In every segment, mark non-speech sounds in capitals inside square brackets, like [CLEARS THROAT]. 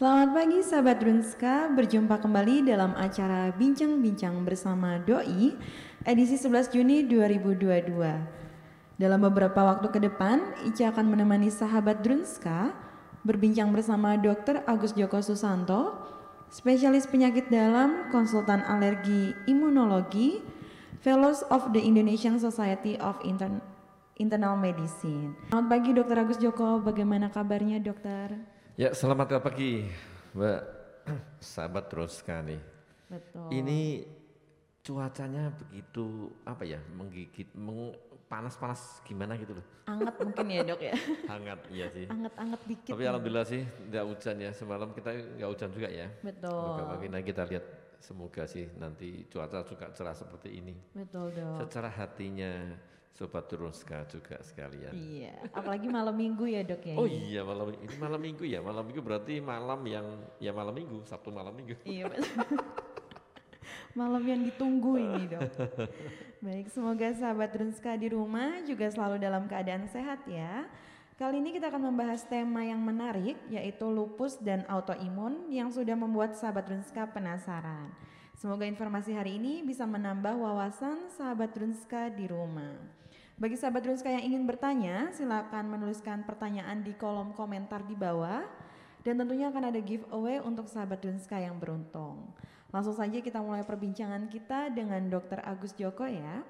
Selamat pagi sahabat Drunska, berjumpa kembali dalam acara Bincang-Bincang bersama Doi edisi 11 Juni 2022. Dalam beberapa waktu ke depan, Ica akan menemani sahabat Drunska berbincang bersama Dr. Agus Joko Susanto, spesialis penyakit dalam, konsultan alergi imunologi, Fellows of the Indonesian Society of Intern Internal Medicine. Selamat pagi Dr. Agus Joko, bagaimana kabarnya dokter? Ya, selamat pagi, Mbak. Sahabat terus sekali. Betul. Ini cuacanya begitu apa ya, menggigit, meng, panas-panas gimana gitu loh. Anget mungkin ya dok ya. Hangat, iya sih. Anget-anget dikit. Tapi alhamdulillah sih nggak hujan ya. Semalam kita nggak hujan juga ya. Betul. Semoga pagi nah kita lihat semoga sih nanti cuaca juga cerah seperti ini. Betul dok. Secara hatinya Sobat Turunska juga sekalian. Iya, apalagi malam minggu ya dok ya. Oh iya malam ini malam minggu ya, malam minggu berarti malam yang ya malam minggu, Sabtu malam minggu. Iya malam yang ditunggu ini dok. Baik, semoga sahabat Drunska di rumah juga selalu dalam keadaan sehat ya. Kali ini kita akan membahas tema yang menarik yaitu lupus dan autoimun yang sudah membuat sahabat Drunska penasaran. Semoga informasi hari ini bisa menambah wawasan sahabat Drunska di rumah. Bagi sahabat Drunska yang ingin bertanya, silakan menuliskan pertanyaan di kolom komentar di bawah. Dan tentunya akan ada giveaway untuk sahabat Drunska yang beruntung. Langsung saja kita mulai perbincangan kita dengan Dr. Agus Joko ya.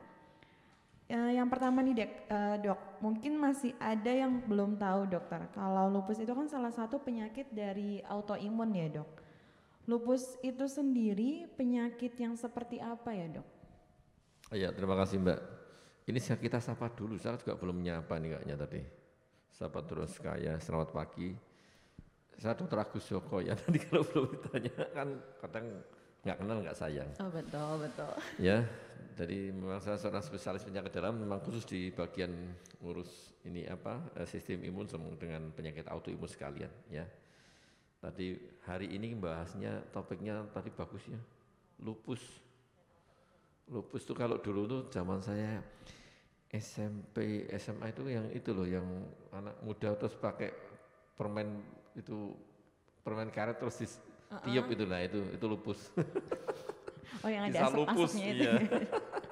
Uh, yang pertama nih dek, uh, dok, mungkin masih ada yang belum tahu dokter. Kalau lupus itu kan salah satu penyakit dari autoimun ya dok. Lupus itu sendiri penyakit yang seperti apa ya dok? Iya terima kasih mbak. Ini kita sapa dulu, saya juga belum menyapa nih kayaknya tadi. Sapa terus kaya, selamat pagi. Saya dokter Agus Joko ya, [LAUGHS] tadi kalau belum ditanya kan kadang nggak kenal nggak sayang. Oh betul betul. Ya, jadi memang saya seorang spesialis penyakit dalam, memang khusus di bagian ngurus ini apa eh, sistem imun dengan penyakit autoimun sekalian ya. Tadi hari ini bahasnya topiknya tadi bagus ya, lupus. Lupus itu kalau dulu tuh zaman saya SMP, SMA itu yang itu loh, yang anak muda terus pakai permen itu permen karet terus di uh -uh. tiup itulah itu itu lupus. [LAUGHS] Oh yang ada asap lupus, itu. Iya.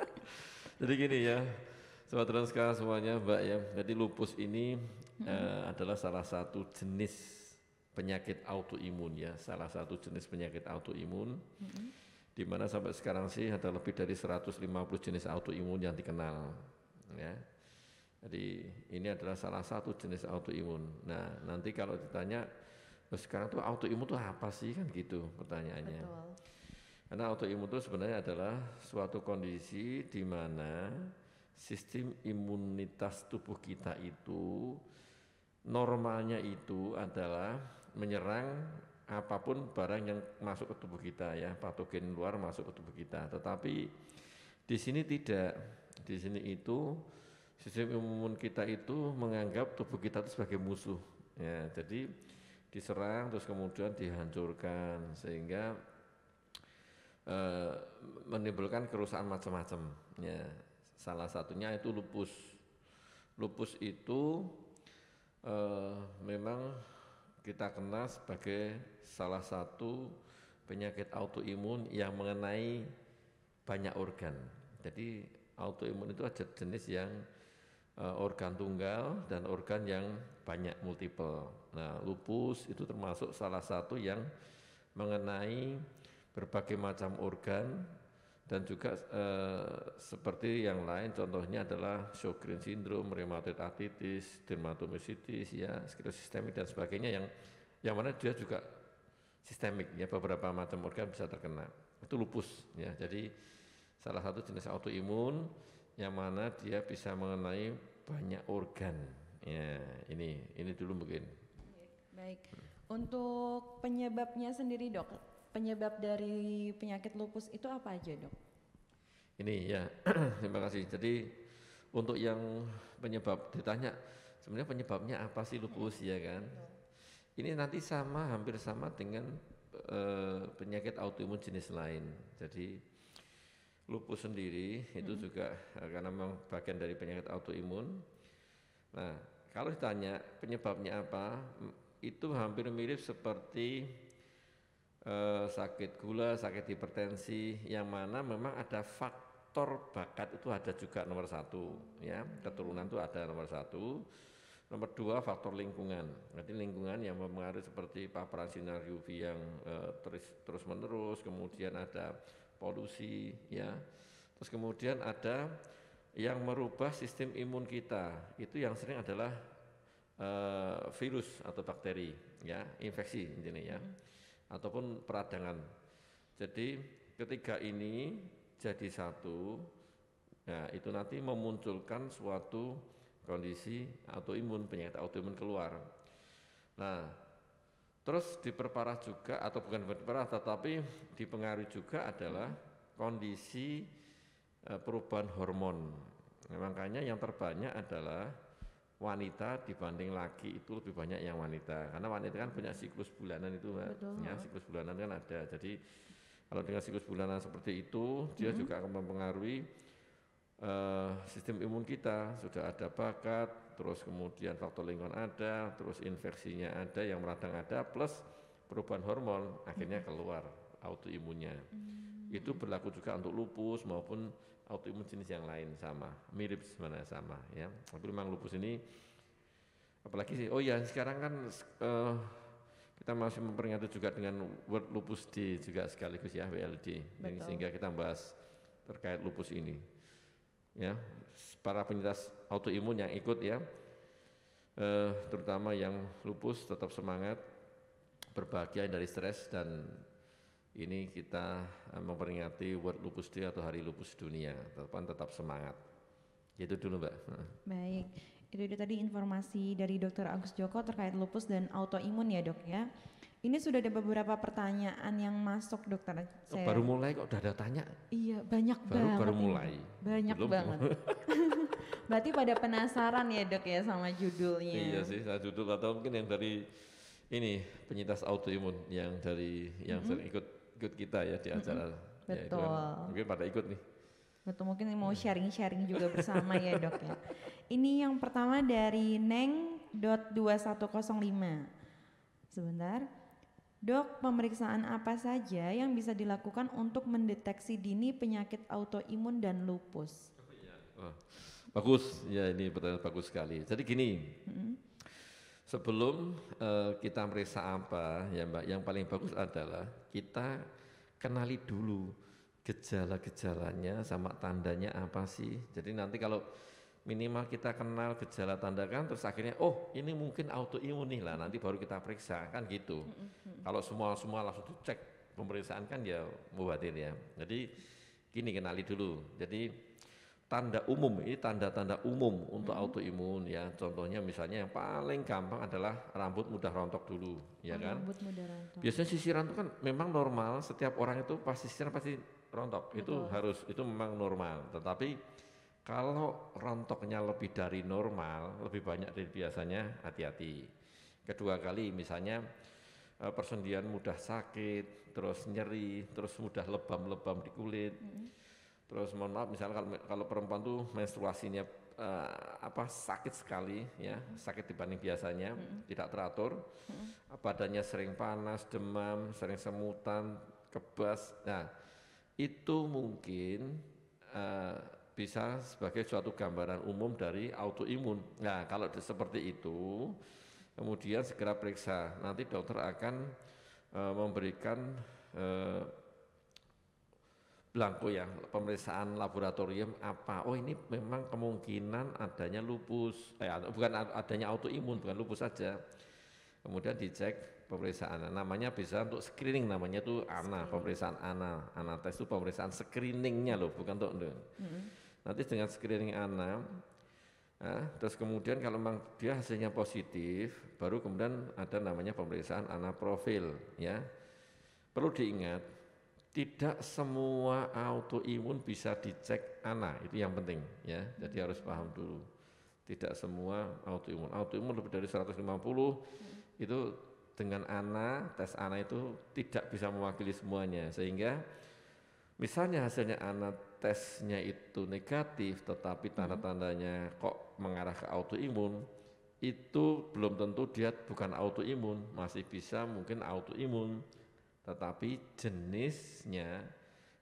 [LAUGHS] Jadi gini ya, sobat sekarang semuanya Mbak ya. Jadi lupus ini hmm. uh, adalah salah satu jenis penyakit autoimun ya, salah satu jenis penyakit autoimun. Mm-hmm. Di mana sampai sekarang sih ada lebih dari 150 jenis autoimun yang dikenal ya. Jadi ini adalah salah satu jenis autoimun. Nah, nanti kalau ditanya sekarang tuh autoimun itu apa sih kan gitu pertanyaannya. Betul. Karena autoimun itu sebenarnya adalah suatu kondisi di mana sistem imunitas tubuh kita itu normalnya itu adalah menyerang apa pun barang yang masuk ke tubuh kita ya, patogen luar masuk ke tubuh kita. Tetapi di sini tidak. Di sini itu sistem imun kita itu menganggap tubuh kita itu sebagai musuh. Ya, jadi diserang terus kemudian dihancurkan sehingga uh, menimbulkan kerusakan macam-macam. Ya, salah satunya itu lupus. Lupus itu uh, memang kita kenal sebagai salah satu penyakit autoimun yang mengenai banyak organ. Jadi autoimun itu ada jenis yang uh, organ tunggal dan organ yang banyak multiple. Nah, lupus itu termasuk salah satu yang mengenai berbagai macam organ dan juga eh, seperti yang lain contohnya adalah Sjogren syndrome, rheumatoid arthritis, dermatomyositis ya, sklerosistemik dan sebagainya yang yang mana dia juga sistemik ya beberapa macam organ bisa terkena. Itu lupus ya. Jadi salah satu jenis autoimun yang mana dia bisa mengenai banyak organ. Ya, ini ini dulu mungkin. Baik. Untuk penyebabnya sendiri, Dok, penyebab dari penyakit lupus itu apa aja dok? Ini ya, [CLEARS THROAT] terima kasih. Jadi untuk yang penyebab ditanya sebenarnya penyebabnya apa sih lupus ya kan? Ini nanti sama hampir sama dengan uh, penyakit autoimun jenis lain. Jadi lupus sendiri itu hmm. juga uh, karena memang bagian dari penyakit autoimun. Nah, kalau ditanya penyebabnya apa, itu hampir mirip seperti eh, sakit gula, sakit hipertensi, yang mana memang ada faktor bakat itu ada juga nomor satu, ya keturunan itu ada nomor satu. Nomor dua faktor lingkungan. Nanti lingkungan yang mempengaruhi seperti paparan sinar UV yang eh, terus terus menerus, kemudian ada polusi, ya. Terus kemudian ada yang merubah sistem imun kita. Itu yang sering adalah eh, virus atau bakteri, ya, infeksi intinya ya, ataupun peradangan. Jadi ketiga ini jadi satu, nah itu nanti memunculkan suatu kondisi autoimun, penyakit autoimun keluar. Nah, terus diperparah juga atau bukan diperparah tetapi dipengaruhi juga adalah kondisi e, perubahan hormon. Nah, makanya yang terbanyak adalah wanita dibanding laki itu lebih banyak yang wanita. Karena wanita kan punya siklus bulanan itu mbak. Ya siklus bulanan kan ada. Jadi kalau dengan siklus bulanan seperti itu dia hmm. juga akan mempengaruhi uh, sistem imun kita. Sudah ada bakat, terus kemudian faktor lingkungan ada, terus infeksinya ada, yang meradang ada, plus perubahan hormon akhirnya keluar autoimunnya. Hmm. Itu berlaku juga untuk lupus maupun autoimun jenis yang lain sama, mirip sebenarnya sama ya. Tapi memang lupus ini apalagi sih, oh ya sekarang kan uh, kita masih memperingati juga dengan World Lupus Day juga sekaligus ya WLD, Betul. sehingga kita bahas terkait lupus ini ya para penyintas autoimun yang ikut ya eh, terutama yang lupus tetap semangat berbahagia dari stres dan ini kita eh, memperingati World Lupus Day atau Hari Lupus Dunia. Tetap tetap semangat. Itu dulu mbak. Baik. Itu, itu tadi informasi dari Dr. Agus Joko terkait lupus dan autoimun ya dok ya ini sudah ada beberapa pertanyaan yang masuk dokter. Oh, Saya... Baru mulai kok udah ada tanya? Iya banyak baru, banget. Baru mulai. Banyak Belum. banget. [LAUGHS] Berarti pada penasaran ya dok ya sama judulnya. Iya sih, saya judul atau mungkin yang dari ini penyintas autoimun yang dari yang mm -hmm. sering ikut ikut kita ya di acara. Mm -hmm. Betul. Ya, kan, mungkin pada ikut nih. Betul, mungkin mau sharing-sharing juga [LAUGHS] bersama ya dok ya. Ini yang pertama dari Neng.2105. Sebentar. Dok, pemeriksaan apa saja yang bisa dilakukan untuk mendeteksi dini penyakit autoimun dan lupus? Oh, bagus, ya ini pertanyaan bagus sekali. Jadi gini, hmm. sebelum uh, kita meriksa apa, ya Mbak, yang paling bagus adalah kita kenali dulu gejala-gejalanya sama tandanya apa sih. Jadi nanti kalau minimal kita kenal gejala tanda kan terus akhirnya oh ini mungkin autoimun nih lah nanti baru kita periksa kan gitu. Kalau semua semua langsung dicek pemeriksaan kan ya mubadir ya. Jadi gini kenali dulu. Jadi tanda umum ini tanda-tanda umum untuk hmm. autoimun ya. Contohnya misalnya yang paling gampang adalah rambut mudah rontok dulu ya oh, kan? rambut mudah rontok. biasanya sisiran itu kan memang normal setiap orang itu pasti sisiran pasti rontok. Betul. itu harus itu memang normal. Tetapi kalau rontoknya lebih dari normal, lebih banyak dari biasanya, hati-hati. Kedua kali misalnya eh, persendian mudah sakit, terus nyeri, terus mudah lebam-lebam di kulit. Hmm. Terus mohon maaf misalnya kalau, kalau perempuan tuh menstruasinya uh, apa sakit sekali ya, hmm. sakit dibanding biasanya, hmm. tidak teratur. Hmm. Badannya sering panas, demam, sering semutan, kebas. Nah, itu mungkin uh, bisa sebagai suatu gambaran umum dari autoimun. Nah, kalau seperti itu, kemudian segera periksa. Nanti dokter akan e, memberikan e, blanko ya, pemeriksaan laboratorium apa. Oh, ini memang kemungkinan adanya lupus, eh, bukan adanya autoimun, bukan lupus saja. Kemudian dicek pemeriksaan. Namanya bisa untuk screening, namanya itu ANA, pemeriksaan ANA. ANA tes itu pemeriksaan screeningnya loh, bukan untuk. Mm -hmm nanti dengan screening anak nah, terus kemudian kalau memang dia hasilnya positif baru kemudian ada namanya pemeriksaan anak profil ya. Perlu diingat tidak semua autoimun bisa dicek anak itu yang penting ya. Jadi harus paham dulu. Tidak semua autoimun. Autoimun lebih dari 150 hmm. itu dengan ANA tes ANA itu tidak bisa mewakili semuanya. Sehingga misalnya hasilnya ANA tesnya itu negatif tetapi tanda-tandanya kok mengarah ke autoimun itu belum tentu dia bukan autoimun masih bisa mungkin autoimun. Tetapi jenisnya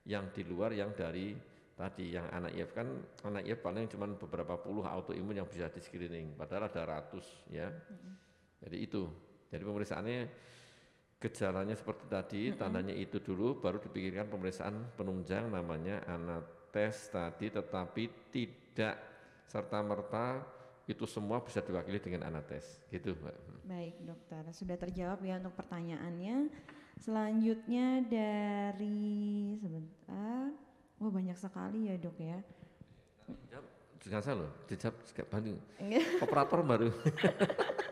yang di luar yang dari tadi yang anak IF kan anak IF paling cuma beberapa puluh autoimun yang bisa di screening padahal ada ratus ya. Jadi itu jadi pemeriksaannya gejalanya seperti tadi tandanya itu dulu baru dipikirkan pemeriksaan penunjang namanya anates tadi tetapi tidak serta merta itu semua bisa diwakili dengan anates gitu mbak Baik dokter, sudah terjawab ya untuk pertanyaannya. Selanjutnya dari sebentar, wah banyak sekali ya dok ya. Jangan salah loh, dijawab Bandung. Operator baru. [LAUGHS]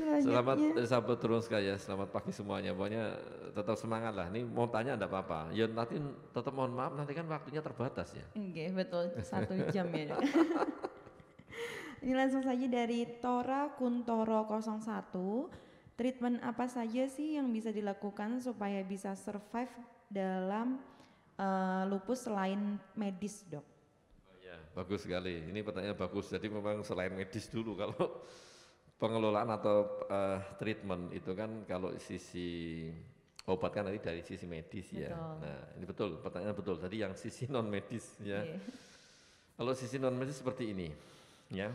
Selamat eh, sahabat terus ya, selamat pagi semuanya. Pokoknya eh, tetap semangat lah. Ini mau tanya enggak apa-apa. Ya nanti tetap mohon maaf nanti kan waktunya terbatas ya. Oke, betul satu [LAUGHS] jam ya. [LAUGHS] Ini langsung saja dari Tora Kuntoro 01. Treatment apa saja sih yang bisa dilakukan supaya bisa survive dalam eh, lupus selain medis, dok? Ya, bagus sekali. Ini pertanyaan bagus. Jadi memang selain medis dulu kalau pengelolaan atau eh, treatment itu kan kalau sisi obat kan nanti dari sisi medis ya. Betul. Nah, ini betul, pertanyaan betul. Tadi yang sisi [LAUGHS] non medis ya. Iya. Kalau sisi non medis seperti ini, ya.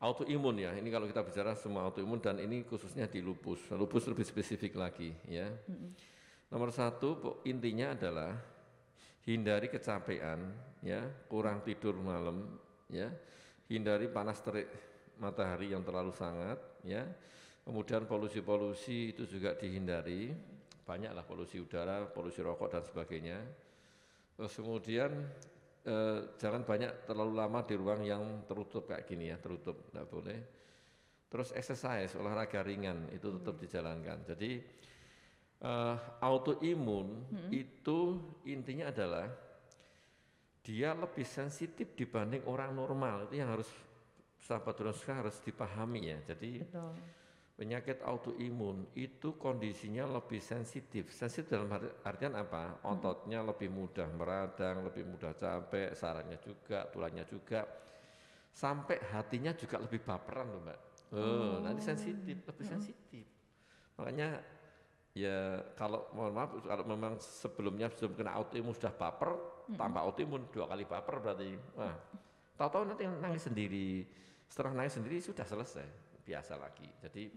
Autoimun ya, ini kalau kita bicara semua autoimun dan ini khususnya di lupus. Lupus lebih spesifik lagi ya. Nomor satu intinya adalah hindari kecapean, ya, kurang tidur malam, ya, hindari panas terik matahari yang terlalu sangat, ya. Kemudian polusi-polusi itu juga dihindari, banyaklah polusi udara, polusi rokok dan sebagainya. Terus kemudian eh, jangan banyak terlalu lama di ruang yang tertutup kayak gini ya, tertutup, tidak boleh. Terus exercise, olahraga ringan itu tetap dijalankan. Jadi eh, autoimun itu intinya adalah dia lebih sensitif dibanding orang normal. Itu yang harus sahabat Roska harus dipahami ya. Jadi Betul. Penyakit autoimun itu kondisinya lebih sensitif. Sensitif dalam arti- artian apa? Ototnya lebih mudah meradang, lebih mudah capek, sarafnya juga, tulangnya juga. Sampai hatinya juga lebih baperan loh mbak. Oh, nanti sensitif, lebih sensitif. Makanya ya kalau mohon maaf kalau memang sebelumnya sebelum kena autoimun sudah baper, tambah autoimun dua kali baper berarti. Wah, tahu-tahu nanti nangis sendiri. Setelah nangis sendiri sudah selesai, biasa lagi. Jadi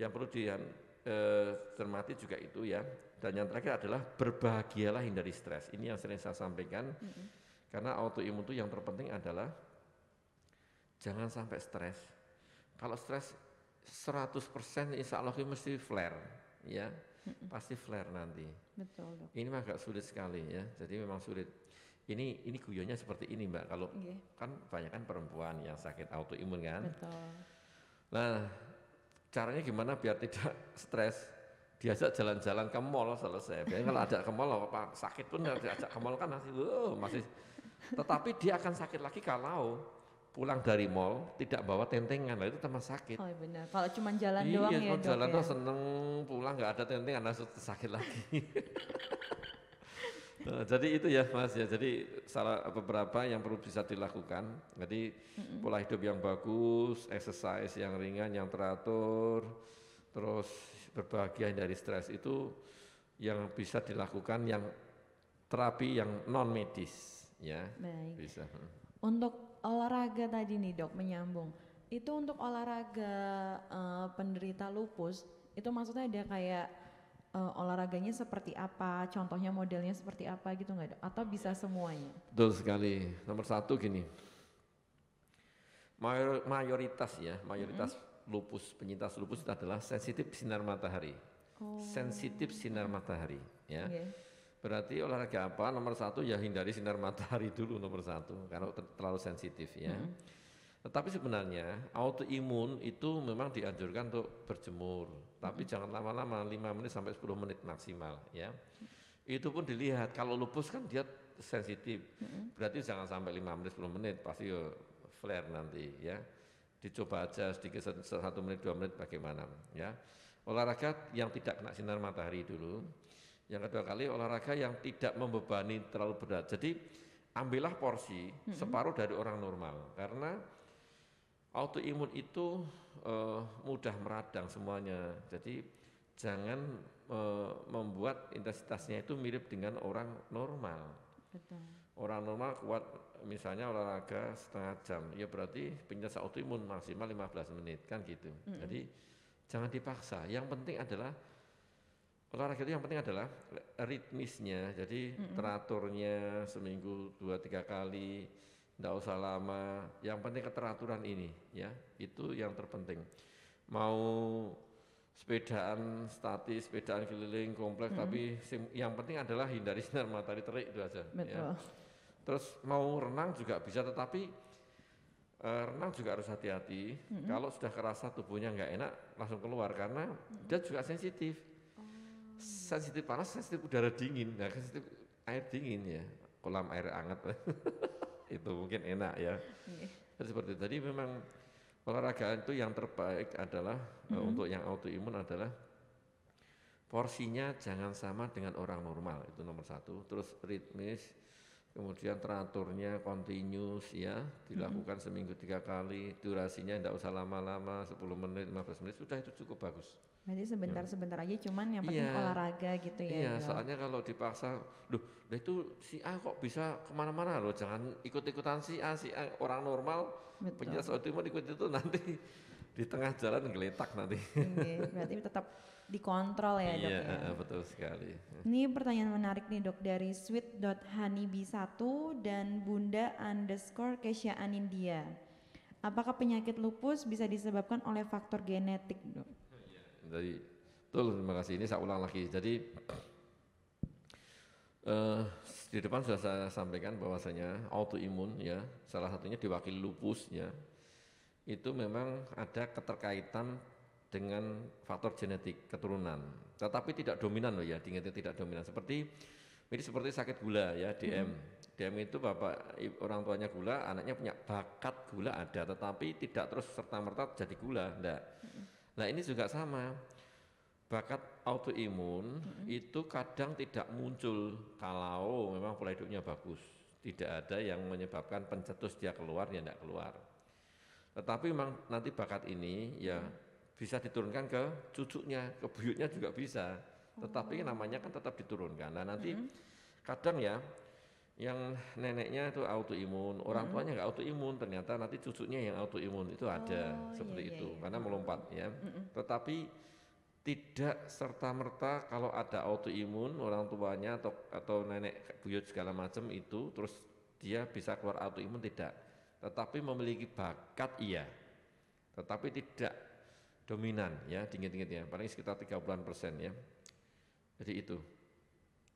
yang perlu dicermati juga itu ya. Dan yang terakhir adalah berbahagialah hindari stres. Ini yang sering saya sampaikan. Karena autoimun itu yang terpenting adalah jangan sampai stres. Kalau stres 100% insya Allah ini mesti flare, ya, pasti flare nanti. Betul dok. Ini mah agak sulit sekali ya, jadi memang sulit. Ini ini guyonnya seperti ini mbak, kalau Oke. kan banyak kan perempuan yang sakit autoimun kan. Betul. Nah, caranya gimana biar tidak stres? Diajak jalan-jalan ke mall selesai. Biasanya kalau ajak ke mall apa sakit pun diajak ke mall kan masih, oh, masih. Tetapi dia akan sakit lagi kalau pulang dari mall tidak bawa tentengan, lah itu tambah sakit. Oh iya benar. Kalau cuma jalan iya, doang ya kalau dok jalan ya. tuh seneng pulang nggak ada tentengan langsung sakit lagi. [LAUGHS] Nah, jadi itu ya Mas ya. Jadi salah beberapa yang perlu bisa dilakukan. Jadi pola hidup yang bagus, exercise yang ringan, yang teratur, terus berbahagia dari stres itu yang bisa dilakukan yang terapi yang non medis ya Baik. bisa. Hmm. Untuk olahraga tadi nih dok menyambung. Itu untuk olahraga eh, penderita lupus itu maksudnya ada kayak eh, olahraganya seperti apa, contohnya modelnya seperti apa gitu nggak? Atau bisa semuanya? Betul sekali. Nomor satu gini, Mayor- mayoritas ya, mayoritas lupus, penyintas lupus itu adalah sensitif sinar matahari. Oh. Sensitif sinar matahari, ya. Oke. Berarti olahraga apa? Nomor satu ya hindari sinar matahari dulu nomor satu, karena ter- terlalu sensitif ya. Tetapi sebenarnya autoimun itu memang dianjurkan untuk berjemur, tapi jangan lama-lama, 5 menit sampai 10 menit maksimal ya. Itu pun dilihat, kalau lupus kan dia sensitif, berarti jangan sampai 5 menit 10 menit, pasti flare nanti ya. Dicoba aja sedikit satu- satu menit dua menit bagaimana ya. Olahraga yang tidak kena sinar matahari dulu. Yang kedua kali olahraga yang tidak membebani terlalu berat. Jadi ambillah porsi separuh dari orang normal karena autoimun itu eh, mudah meradang semuanya. Jadi jangan uh, membuat intensitasnya itu mirip dengan orang normal. Betul. Orang normal kuat misalnya olahraga setengah jam, ya berarti penyelesaian autoimun maksimal 15 menit kan gitu. Mm -hmm. Jadi jangan dipaksa. Yang penting adalah olahraga itu yang penting adalah ritmisnya. Jadi mm -hmm. teraturnya seminggu dua tiga kali, tidak usah lama. Yang penting keteraturan ini, ya itu yang terpenting. Mau sepedaan statis, sepedaan keliling kompleks, hmm. tapi yang penting adalah hindari sinar matahari terik itu aja. Ya. Betul. Ya. Terus mau renang juga bisa, tetapi uh, renang juga harus hati-hati. Mm-hmm. Kalau sudah kerasa tubuhnya nggak enak, langsung keluar karena mm-hmm. dia juga sensitif. Oh. Sensitif panas, sensitif udara dingin, nah, sensitif air dingin ya, kolam air hangat [LAUGHS] itu mungkin enak ya. Yeah. Jadi seperti itu. Jadi memang olahraga itu yang terbaik adalah mm-hmm. uh, untuk yang autoimun adalah porsinya jangan sama dengan orang normal itu nomor satu. Terus ritmis kemudian teraturnya continuous ya dilakukan hmm. seminggu tiga kali durasinya tidak usah lama-lama 10 menit 15 menit sudah itu cukup bagus. Jadi sebentar-sebentar aja cuman yang penting iya, olahraga gitu ya iya soalnya kalau dipaksa loh itu si A kok bisa ke mana-mana loh jangan ikut-ikutan si A si A orang normal penyintas autoimun ikut itu nanti di tengah jalan geletak nanti. Iya, berarti tetap dikontrol ya dok iya, ya. betul sekali. Ini pertanyaan menarik nih dok dari sweet.honeyb1 dan bunda underscore Kesha Anindia. Apakah penyakit lupus bisa disebabkan oleh faktor genetik dok? Jadi, betul terima kasih. Ini saya ulang lagi. Jadi uh, di depan sudah saya sampaikan bahwasanya autoimun ya salah satunya diwakili lupus ya itu memang ada keterkaitan dengan faktor genetik keturunan. Tetapi tidak dominan loh ya, diingatnya tidak dominan. Seperti ini seperti sakit gula ya, DM. Hmm. DM itu bapak orang tuanya gula, anaknya punya bakat gula ada, tetapi tidak terus serta merta jadi gula, enggak. Hmm. Nah ini juga sama. Bakat autoimun hmm. itu kadang tidak muncul kalau memang pola hidupnya bagus. Tidak ada yang menyebabkan pencetus dia keluar, ya enggak keluar. Tetapi memang nanti bakat ini ya hmm bisa diturunkan ke cucunya, ke buyutnya juga bisa. Tetapi oh. namanya kan tetap diturunkan. Nah nanti mm -hmm. kadang ya yang neneknya itu autoimun, orang mm-hmm. tuanya nggak autoimun, ternyata nanti cucunya yang autoimun itu ada oh, seperti iya, itu iya. karena melompat ya. Mm -hmm. Tetapi tidak serta merta kalau ada autoimun orang tuanya atau atau nenek buyut segala macam itu terus dia bisa keluar autoimun tidak. Tetapi memiliki bakat iya. Tetapi tidak dominan ya dingin-dingin ya paling sekitar 30 persen ya jadi itu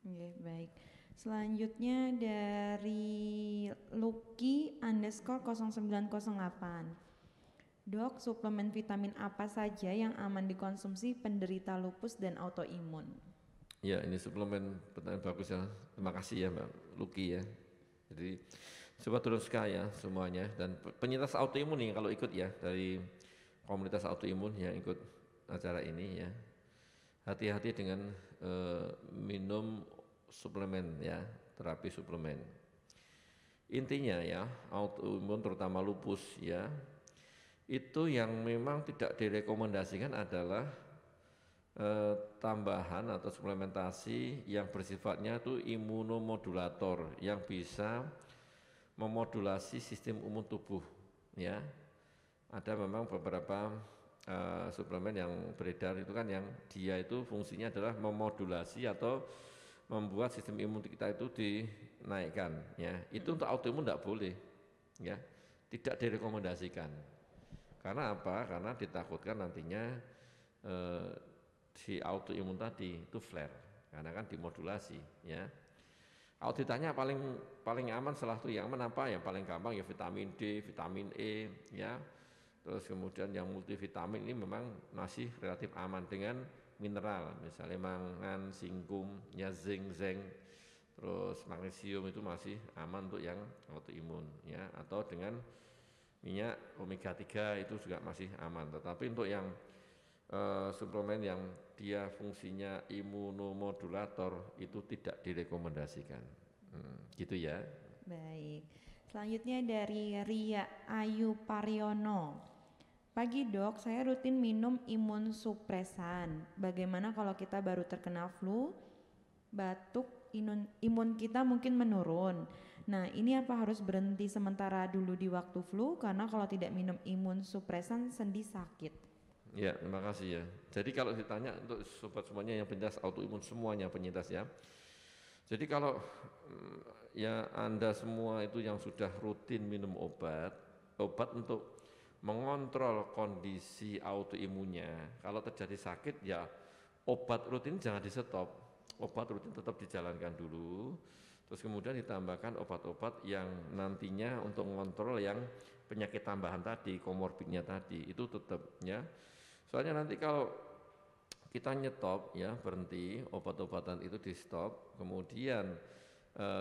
Oke, baik selanjutnya dari Lucky underscore 0908 Dok, suplemen vitamin apa saja yang aman dikonsumsi penderita lupus dan autoimun? Ya, ini suplemen pertanyaan bagus ya. Terima kasih ya Mbak Lucky ya. Jadi coba sekali ya semuanya dan penyintas autoimun nih kalau ikut ya dari komunitas autoimun yang ikut acara ini ya. Hati-hati dengan uh, minum suplemen ya terapi suplemen. Intinya ya autoimun terutama lupus ya itu yang memang tidak direkomendasikan adalah eh, tambahan atau suplementasi yang bersifatnya itu imunomodulator yang bisa memodulasi sistem umum tubuh ya ada memang beberapa uh, suplemen yang beredar itu kan yang dia itu fungsinya adalah memodulasi atau membuat sistem imun kita itu dinaikkan ya. Itu untuk autoimun tidak boleh ya. Tidak direkomendasikan. Karena apa? Karena ditakutkan nantinya eh, si autoimun tadi itu flare karena kan dimodulasi ya. Kalau ditanya paling paling aman salah satu yang aman apa? Yang paling gampang ya vitamin D vitamin E ya Terus kemudian yang multivitamin ini memang masih relatif aman dengan mineral, misalnya mangan, singkum, ya zinc, zinc, terus magnesium itu masih aman untuk yang autoimun ya atau dengan minyak omega 3 itu juga masih aman. Tetapi untuk yang uh, suplemen yang dia fungsinya imunomodulator itu tidak direkomendasikan. Hmm, gitu ya. Baik. Selanjutnya dari Ria Ayu Pariono. Pagi dok, saya rutin minum imun supresan. Bagaimana kalau kita baru terkena flu, batuk, imun, imun kita mungkin menurun. Nah ini apa harus berhenti sementara dulu di waktu flu karena kalau tidak minum imun supresan sendi sakit. Ya terima kasih ya. Jadi kalau ditanya untuk sobat semuanya yang penyintas autoimun semuanya penyintas ya. Jadi kalau mm, ya Anda semua itu yang sudah rutin minum obat, obat untuk mengontrol kondisi autoimunnya. Kalau terjadi sakit ya obat rutin jangan di stop, obat rutin tetap dijalankan dulu. Terus kemudian ditambahkan obat-obat yang nantinya untuk mengontrol yang penyakit tambahan tadi, komorbidnya tadi, itu tetap ya. Soalnya nanti kalau kita nyetop ya berhenti obat-obatan itu di stop, kemudian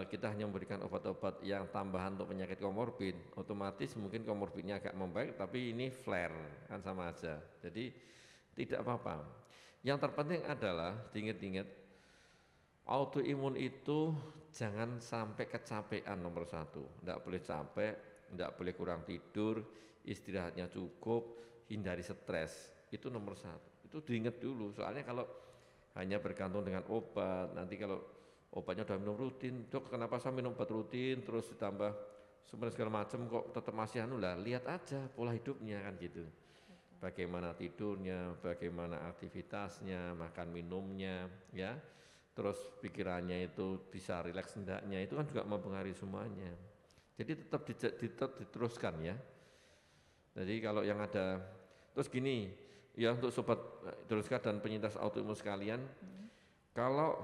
kita hanya memberikan obat-obat yang tambahan untuk penyakit komorbid, otomatis mungkin komorbidnya agak membaik, tapi ini flare kan sama aja. Jadi tidak apa-apa. Yang terpenting adalah diingat-ingat autoimun itu jangan sampai kecapean nomor satu. Tidak boleh capek, tidak boleh kurang tidur, istirahatnya cukup, hindari stres. Itu nomor satu. Itu diingat dulu. Soalnya kalau hanya bergantung dengan obat, nanti kalau obatnya udah minum rutin. Dok kenapa saya minum obat rutin terus ditambah sumber segala macam kok tetap masih anu lah lihat aja pola hidupnya kan gitu. Bagaimana tidurnya bagaimana aktivitasnya makan minumnya ya. Terus pikirannya itu bisa rileks hendaknya itu kan juga mempengaruhi semuanya. Jadi tetap, diteruskan ya. Jadi kalau yang ada terus gini ya untuk sobat eh, teruskan dan penyintas autoimun sekalian. Hmm. kalau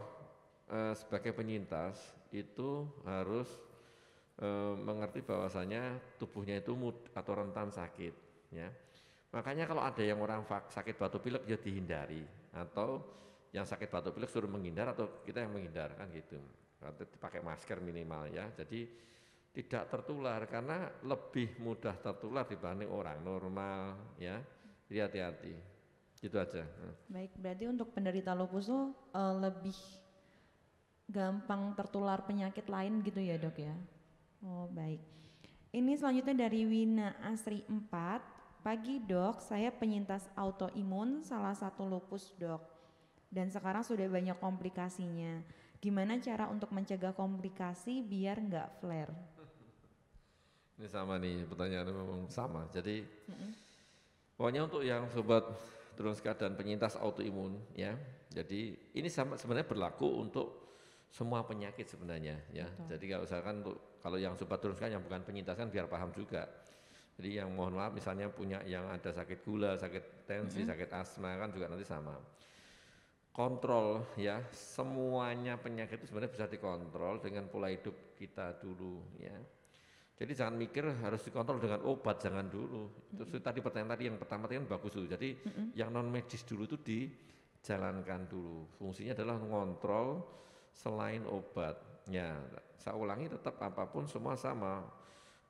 eh, sebagai penyintas itu harus eh, mengerti bahwasanya tubuhnya itu mud atau rentan sakit ya. Makanya kalau ada yang orang sakit batuk pilek ya dihindari. Atau yang sakit batuk pilek suruh menghindar atau kita yang menghindar kan gitu. Pakai masker minimal ya. Jadi tidak tertular karena lebih mudah tertular dibanding orang normal ya. Jadi hati-hati. Gitu aja. Baik berarti untuk penderita lupus uh, lebih gampang tertular penyakit lain gitu ya dok ya? Oh baik. Ini selanjutnya dari Wina Asri 4. Pagi dok, saya penyintas autoimun salah satu lupus dok. Dan sekarang sudah banyak komplikasinya. Gimana cara untuk mencegah komplikasi biar nggak flare? Ini sama nih pertanyaan memang sama. Jadi mm -hmm. pokoknya untuk yang sobat turun dan penyintas autoimun ya. Jadi ini sama sebenarnya berlaku untuk semua penyakit sebenarnya ya. Betul. Jadi kalau misalkan untuk kalau yang sobat teruskan yang bukan penyintas kan biar paham juga. Jadi yang mohon maaf misalnya punya yang ada sakit gula, sakit tensi, mm -hmm. sakit asma kan juga nanti sama. Kontrol ya, semuanya penyakit itu sebenarnya bisa dikontrol dengan pola hidup kita dulu ya. Jadi jangan mikir harus dikontrol dengan obat, jangan dulu. Itu mm -hmm. tadi pertanyaan tadi yang pertama tadi kan bagus dulu. Jadi mm -hmm. yang non medis dulu itu dijalankan dulu. Fungsinya adalah mengontrol selain obat. Ya, saya ulangi tetap apa pun semua sama.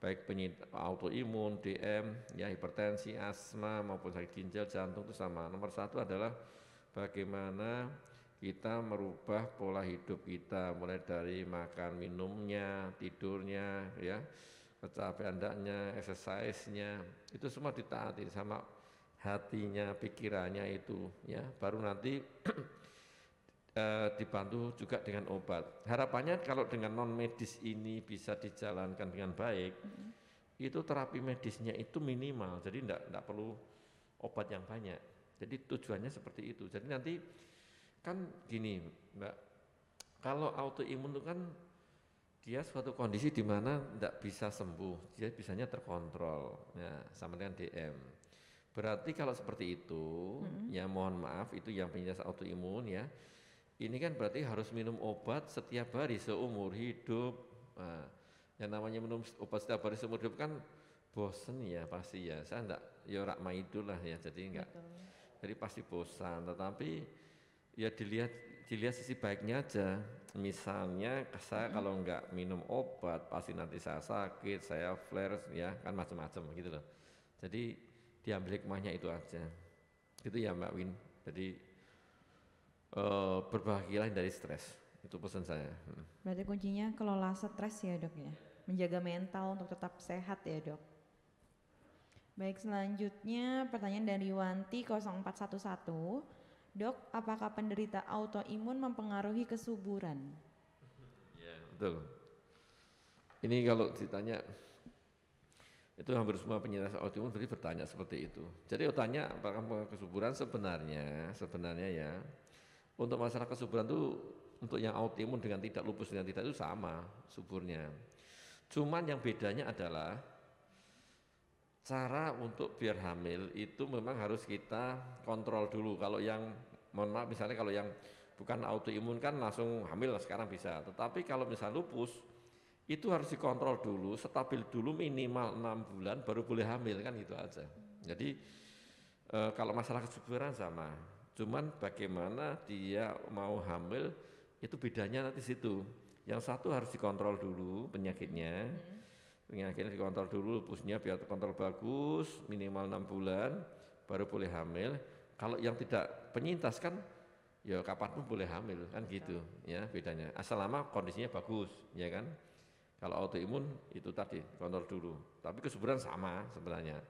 Baik penyintas autoimun, DM, ya hipertensi, asma maupun sakit ginjal, jantung itu sama. Nomor satu adalah bagaimana kita merubah pola hidup kita mulai dari makan minumnya, tidurnya, ya kecapean hendaknya, exercise-nya, itu semua ditaati sama hatinya, pikirannya itu, ya baru nanti [CLEARS THROAT] eh, dibantu juga dengan obat. Harapannya kalau dengan non medis ini bisa dijalankan dengan baik, mm-hmm. itu terapi medisnya itu minimal, jadi tidak tidak perlu obat yang banyak. Jadi tujuannya seperti itu. Jadi nanti kan gini, Mbak, kalau autoimun itu kan dia suatu kondisi di mana tidak bisa sembuh, dia bisanya terkontrol, ya, sama dengan DM. Berarti kalau seperti itu, mm-hmm. ya mohon maaf itu yang penyintas autoimun ya, ini kan berarti harus minum obat setiap hari seumur hidup. Nah, yang namanya minum obat setiap hari seumur hidup kan bosen ya pasti ya. Saya enggak ya rak maidul lah ya, jadi enggak. Betul. Jadi pasti bosan, tetapi ya dilihat dilihat sisi baiknya aja. Misalnya saya hmm. kalau enggak minum obat pasti nanti saya sakit, saya flare ya kan macam-macam gitu loh. Jadi diambil hikmahnya itu aja. Itu ya Mbak Win. Jadi uh, berbahagialah dari stres. Itu pesan saya. Hmm. Berarti kuncinya kelola stres ya dok ya, menjaga mental untuk tetap sehat ya dok. Baik, selanjutnya pertanyaan dari Wanti 0411. Dok, apakah penderita autoimun mempengaruhi kesuburan? Ya, betul. Ini kalau ditanya itu hampir semua penyintas autoimun berarti bertanya seperti itu. Jadi tanya apakah kesuburan sebenarnya sebenarnya ya untuk masalah kesuburan itu untuk yang autoimun dengan tidak lupus dengan tidak itu sama suburnya. Cuman yang bedanya adalah cara untuk biar hamil itu memang harus kita kontrol dulu. Kalau yang mohon maaf misalnya kalau yang bukan autoimun kan langsung hamil sekarang bisa. Tetapi kalau misalnya lupus itu harus dikontrol dulu, stabil dulu minimal enam bulan baru boleh hamil kan gitu aja. Jadi e, kalau masalah kesuburan sama, cuman bagaimana dia mau hamil itu bedanya nanti situ. Yang satu harus dikontrol dulu penyakitnya, hmm. Penyakitnya dikontrol dulu pusnya biar terkontrol bagus minimal enam bulan baru boleh hamil. Kalau yang tidak penyintas kan ya kapan pun boleh hamil kan gitu ya bedanya. Asal lama kondisinya bagus ya kan? Kalau autoimun itu tadi kontrol dulu. Tapi kesuburan sama sebenarnya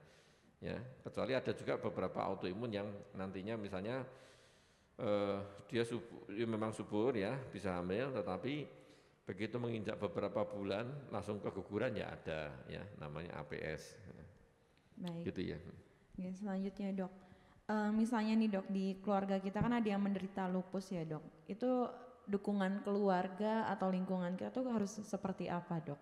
ya kecuali ada juga beberapa autoimun yang nantinya misalnya eh, dia subur, dia memang subur ya bisa hamil tetapi begitu menginjak beberapa bulan langsung keguguran ya ada ya namanya APS. Baik. Gitu ya. Ya selanjutnya dok, e, misalnya nih dok di keluarga kita kan ada yang menderita lupus ya dok. Itu dukungan keluarga atau lingkungan kita tuh harus seperti apa dok?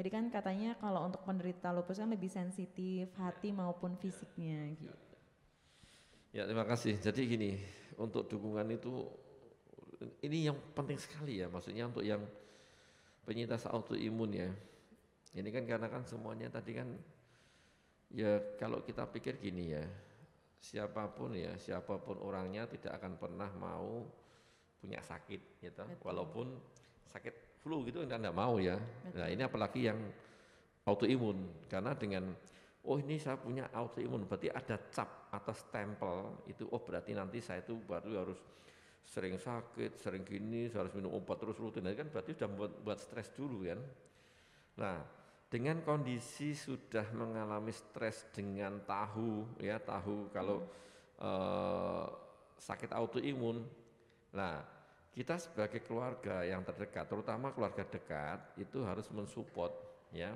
Tadi kan katanya kalau untuk penderita lupus kan lebih sensitif hati maupun fisiknya gitu. Ya terima kasih. Jadi gini, untuk dukungan itu ini yang penting sekali ya, maksudnya untuk yang penyintas autoimun ya. Ini kan karena kan semuanya tadi kan ya kalau kita pikir gini ya, siapa pun ya, siapa pun orangnya tidak akan pernah mau punya sakit gitu. Walaupun sakit flu gitu enggak, enggak mau ya. Betul. Nah, ini apalagi yang autoimun karena dengan oh ini saya punya autoimun berarti ada cap atau stempel itu oh berarti nanti saya itu baru harus sering sakit, sering gini, harus minum obat terus rutin, nah, kan berarti sudah buat, buat stres dulu kan. Nah, dengan kondisi sudah mengalami stres dengan tahu, ya tahu kalau hmm. eh, sakit autoimun, nah kita sebagai keluarga yang terdekat, terutama keluarga dekat, itu harus mensupport, ya.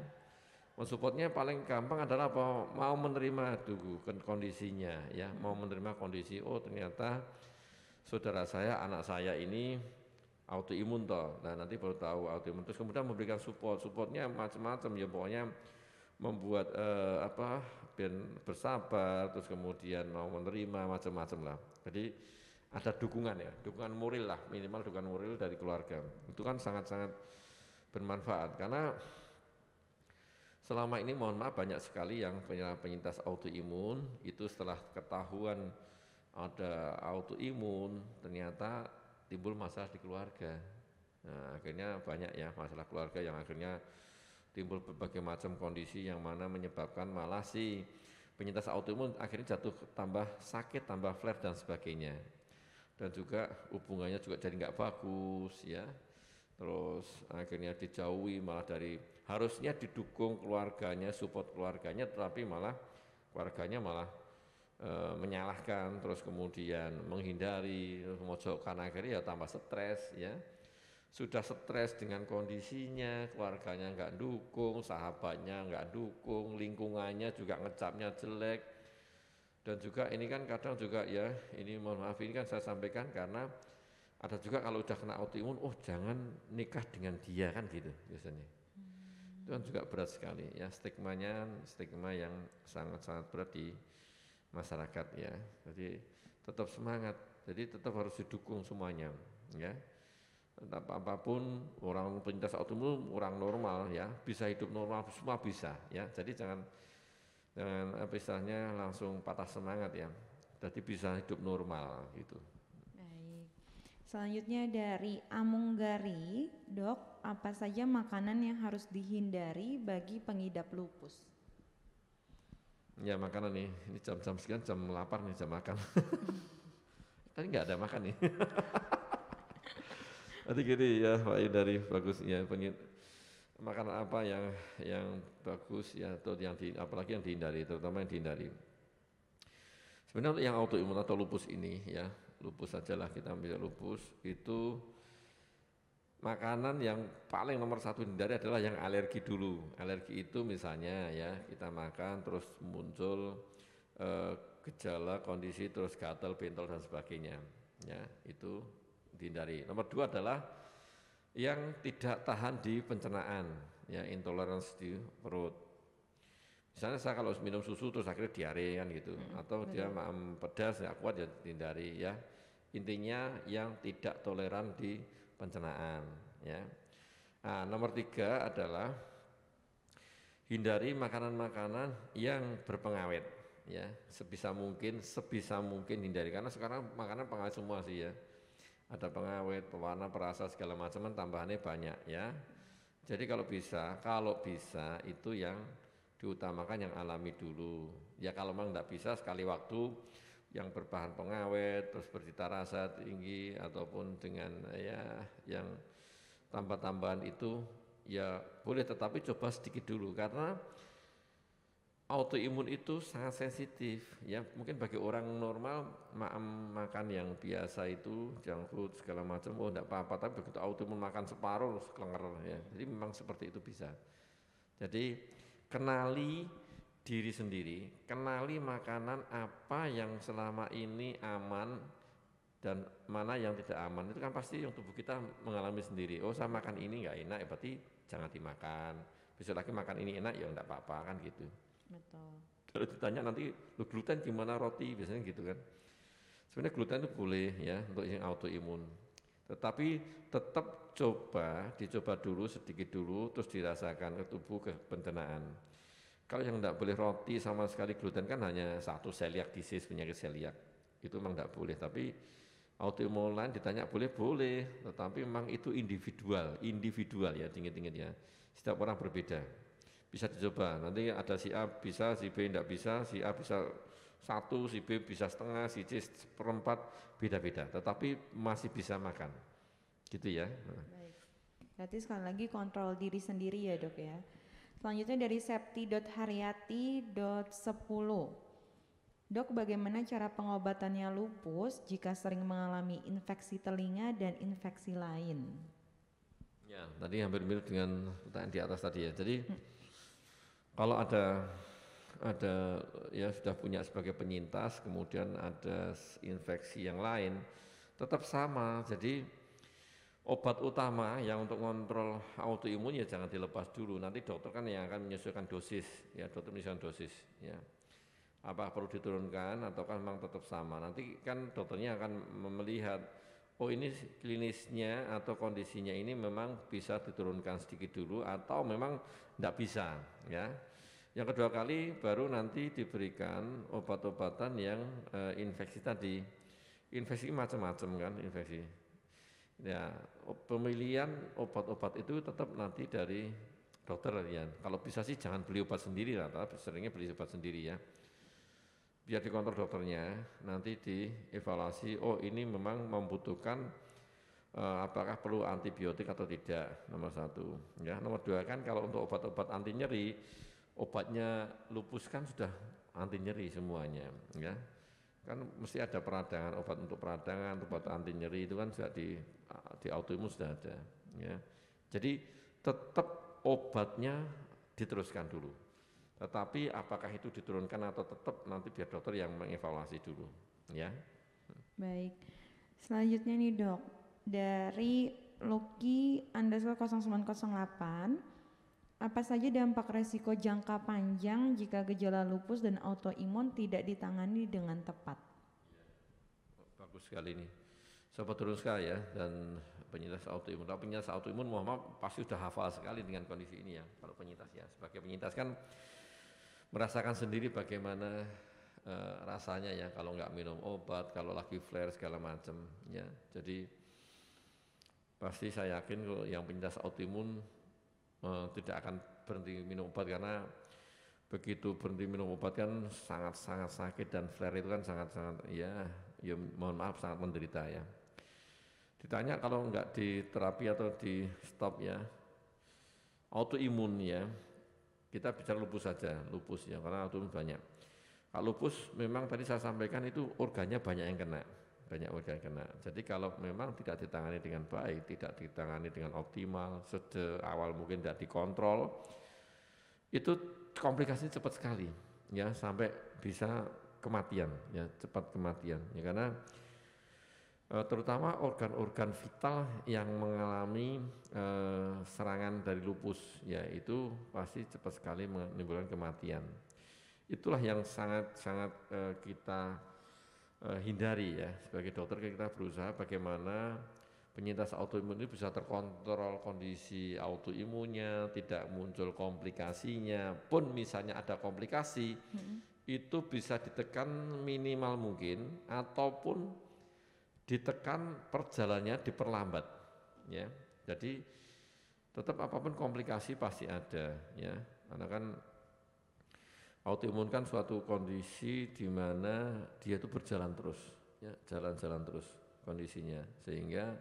Mensupportnya paling gampang adalah apa? Mau menerima dulu kondisinya, ya, mau menerima kondisi. Oh ternyata saudara saya, anak saya ini autoimun toh. Nah nanti baru tahu autoimun. Terus kemudian memberikan support. Supportnya macam-macam ya pokoknya membuat eh, apa bersabar. Terus kemudian mau menerima macam-macam lah. Jadi ada dukungan ya, dukungan moral lah minimal dukungan moral dari keluarga. Itu kan sangat-sangat bermanfaat karena selama ini mohon maaf banyak sekali yang penyintas autoimun itu setelah ketahuan ada autoimun, ternyata timbul masalah di keluarga. Nah, akhirnya banyak ya masalah keluarga yang akhirnya timbul berbagai macam kondisi yang mana menyebabkan malah si penyintas autoimun akhirnya jatuh tambah sakit, tambah flare dan sebagainya. Dan juga hubungannya juga jadi nggak bagus ya. Terus akhirnya dijauhi malah dari harusnya didukung keluarganya, support keluarganya, tetapi malah keluarganya malah e, menyalahkan terus kemudian menghindari memojokkan akhirnya ya tambah stres ya sudah stres dengan kondisinya keluarganya nggak dukung sahabatnya nggak dukung lingkungannya juga ngecapnya jelek dan juga ini kan kadang juga ya ini mohon maaf ini kan saya sampaikan karena ada juga kalau udah kena autoimun oh jangan nikah dengan dia kan gitu biasanya itu kan juga berat sekali ya stigmanya stigma yang sangat-sangat berat di masyarakat ya. Jadi tetap semangat. Jadi tetap harus didukung semuanya ya. Tetap apa pun orang penyintas autoimun orang normal ya, bisa hidup normal semua bisa ya. Jadi jangan jangan apa istilahnya langsung patah semangat ya. Jadi bisa hidup normal gitu. Baik. Selanjutnya dari Amunggari, Dok, apa saja makanan yang harus dihindari bagi pengidap lupus? Ya makanan nih, ini jam-jam sekian jam lapar nih jam makan. [LAUGHS] Tadi nggak ada makan nih. [LAUGHS] Nanti gini ya Pak dari bagus ya makanan apa yang yang bagus ya atau yang di, apalagi yang dihindari terutama yang dihindari. Sebenarnya yang autoimun atau lupus ini ya lupus sajalah kita ambil lupus itu makanan yang paling nomor satu dihindari adalah yang alergi dulu. Alergi itu misalnya ya kita makan terus muncul eh, gejala kondisi terus gatal bentol dan sebagainya ya itu dihindari. Nomor dua adalah yang tidak tahan di pencernaan, ya intoleransi di perut. Misalnya saya kalau minum susu terus akhirnya diare kan gitu, hmm, atau betul. dia maam pedas nggak kuat ya hindari ya. Intinya yang tidak toleran di pencernaan, ya. Nah, nomor tiga adalah hindari makanan-makanan yang berpengawet, ya sebisa mungkin sebisa mungkin hindari karena sekarang makanan pengawet semua sih ya ada pengawet, pewarna, perasa segala macam tambahannya banyak ya. Jadi kalau bisa, kalau bisa itu yang diutamakan yang alami dulu. Ya kalau memang tidak bisa sekali waktu yang berbahan pengawet, terus bercita rasa tinggi ataupun dengan ya yang tambah-tambahan itu ya boleh tetapi coba sedikit dulu karena autoimun itu sangat sensitif. Ya mungkin bagi orang normal makan yang biasa itu junk food segala macam oh enggak apa-apa. Tapi begitu autoimun makan separuh kelenger ya. Jadi memang seperti itu bisa. Jadi kenali diri sendiri kenali makanan apa yang selama ini aman dan mana yang tidak aman. Itu kan pasti yang tubuh kita mengalami sendiri. Oh saya makan ini enggak enak ya berarti jangan dimakan. Besok lagi makan ini enak ya enggak apa-apa kan gitu Betul. Kalau ditanya nanti lu gluten gimana roti biasanya gitu kan. Sebenarnya gluten itu boleh ya untuk yang autoimun. Tetapi tetap coba, dicoba dulu sedikit dulu terus dirasakan ke tubuh ke pencernaan. Kalau yang tidak boleh roti sama sekali gluten kan hanya satu celiac disease penyakit celiac. Itu memang tidak boleh tapi autoimun lain ditanya boleh boleh tetapi memang itu individual individual ya tinggi-tinggi ya setiap orang berbeda bisa dicoba. Nanti ada si A bisa, si B tidak bisa, si A bisa satu, si B bisa setengah, si C seperempat, beda-beda. Tetapi masih bisa makan, gitu ya. Baik. Berarti sekali lagi kontrol diri sendiri ya dok ya. Selanjutnya dari septi.haryati.10 Dok, bagaimana cara pengobatannya lupus jika sering mengalami infeksi telinga dan infeksi lain? Ya, tadi hampir mirip dengan pertanyaan di atas tadi ya. Jadi hmm kalau ada ada ya sudah punya sebagai penyintas, kemudian ada infeksi yang lain, tetap sama. Jadi obat utama yang untuk kontrol autoimun ya jangan dilepas dulu. Nanti dokter kan yang akan menyesuaikan dosis, ya dokter menyesuaikan dosis, ya. Apa perlu diturunkan atau kan memang tetap sama. Nanti kan dokternya akan melihat oh ini klinisnya atau kondisinya ini memang bisa diturunkan sedikit dulu atau memang tidak bisa ya. Yang kedua kali baru nanti diberikan obat-obatan yang e, infeksi tadi. Infeksi macam-macam kan infeksi. Ya, pemilihan obat-obat itu tetap nanti dari dokter ya. Kalau bisa sih jangan beli obat sendiri lah, tapi seringnya beli obat sendiri ya biar dikontrol dokternya, nanti dievaluasi, oh ini memang membutuhkan uh, apakah perlu antibiotik atau tidak, nomor satu. Ya, nomor dua kan kalau untuk obat-obat anti nyeri, obatnya lupus kan sudah anti nyeri semuanya, ya. Kan mesti ada peradangan, obat untuk peradangan, obat anti nyeri itu kan sudah di di autoimun sudah ada, ya. Jadi tetap obatnya diteruskan dulu tetapi apakah itu diturunkan atau tetap nanti biar dokter yang mengevaluasi dulu, ya. Baik. Selanjutnya nih dok, dari Loki underscore 0908, apa saja dampak resiko jangka panjang jika gejala lupus dan autoimun tidak ditangani dengan tepat? Bagus sekali ini. Sobat turun sekali ya dan penyintas autoimun. Kalau penyintas autoimun Muhammad pasti sudah hafal sekali dengan kondisi ini ya. Kalau penyintas ya sebagai penyintas kan merasakan sendiri bagaimana uh, rasanya ya kalau nggak minum obat, kalau lagi flare segala macam ya. Jadi pasti saya yakin kalau yang penyintas autoimun uh, tidak akan berhenti minum obat karena begitu berhenti minum obat kan sangat-sangat sakit dan flare itu kan sangat-sangat ya ya mohon maaf sangat menderita ya. Ditanya kalau nggak di terapi atau di stop ya autoimun ya. Kita bicara lupus saja, lupus ya, karena autoimun banyak. Kalau lupus memang tadi saya sampaikan itu organnya banyak yang kena, banyak organ kena. Jadi kalau memang tidak ditangani dengan baik, tidak ditangani dengan optimal, sejak awal mungkin tidak dikontrol, itu komplikasinya cepat sekali, ya sampai bisa kematian, ya cepat kematian, ya karena terutama organ-organ vital yang mengalami eh, serangan dari lupus ya itu pasti cepat sekali menimbulkan kematian. Itulah yang sangat-sangat eh, kita eh, hindari ya. Sebagai dokter kita berusaha bagaimana penyintas autoimun ini bisa terkontrol kondisi autoimunnya tidak muncul komplikasinya. Pun misalnya ada komplikasi hmm. itu bisa ditekan minimal mungkin ataupun ditekan perjalannya diperlambat ya. Jadi tetap apa pun komplikasi pasti ada ya. Karena kan autoimun kan suatu kondisi di mana dia itu berjalan terus ya jalan-jalan terus kondisinya. Sehingga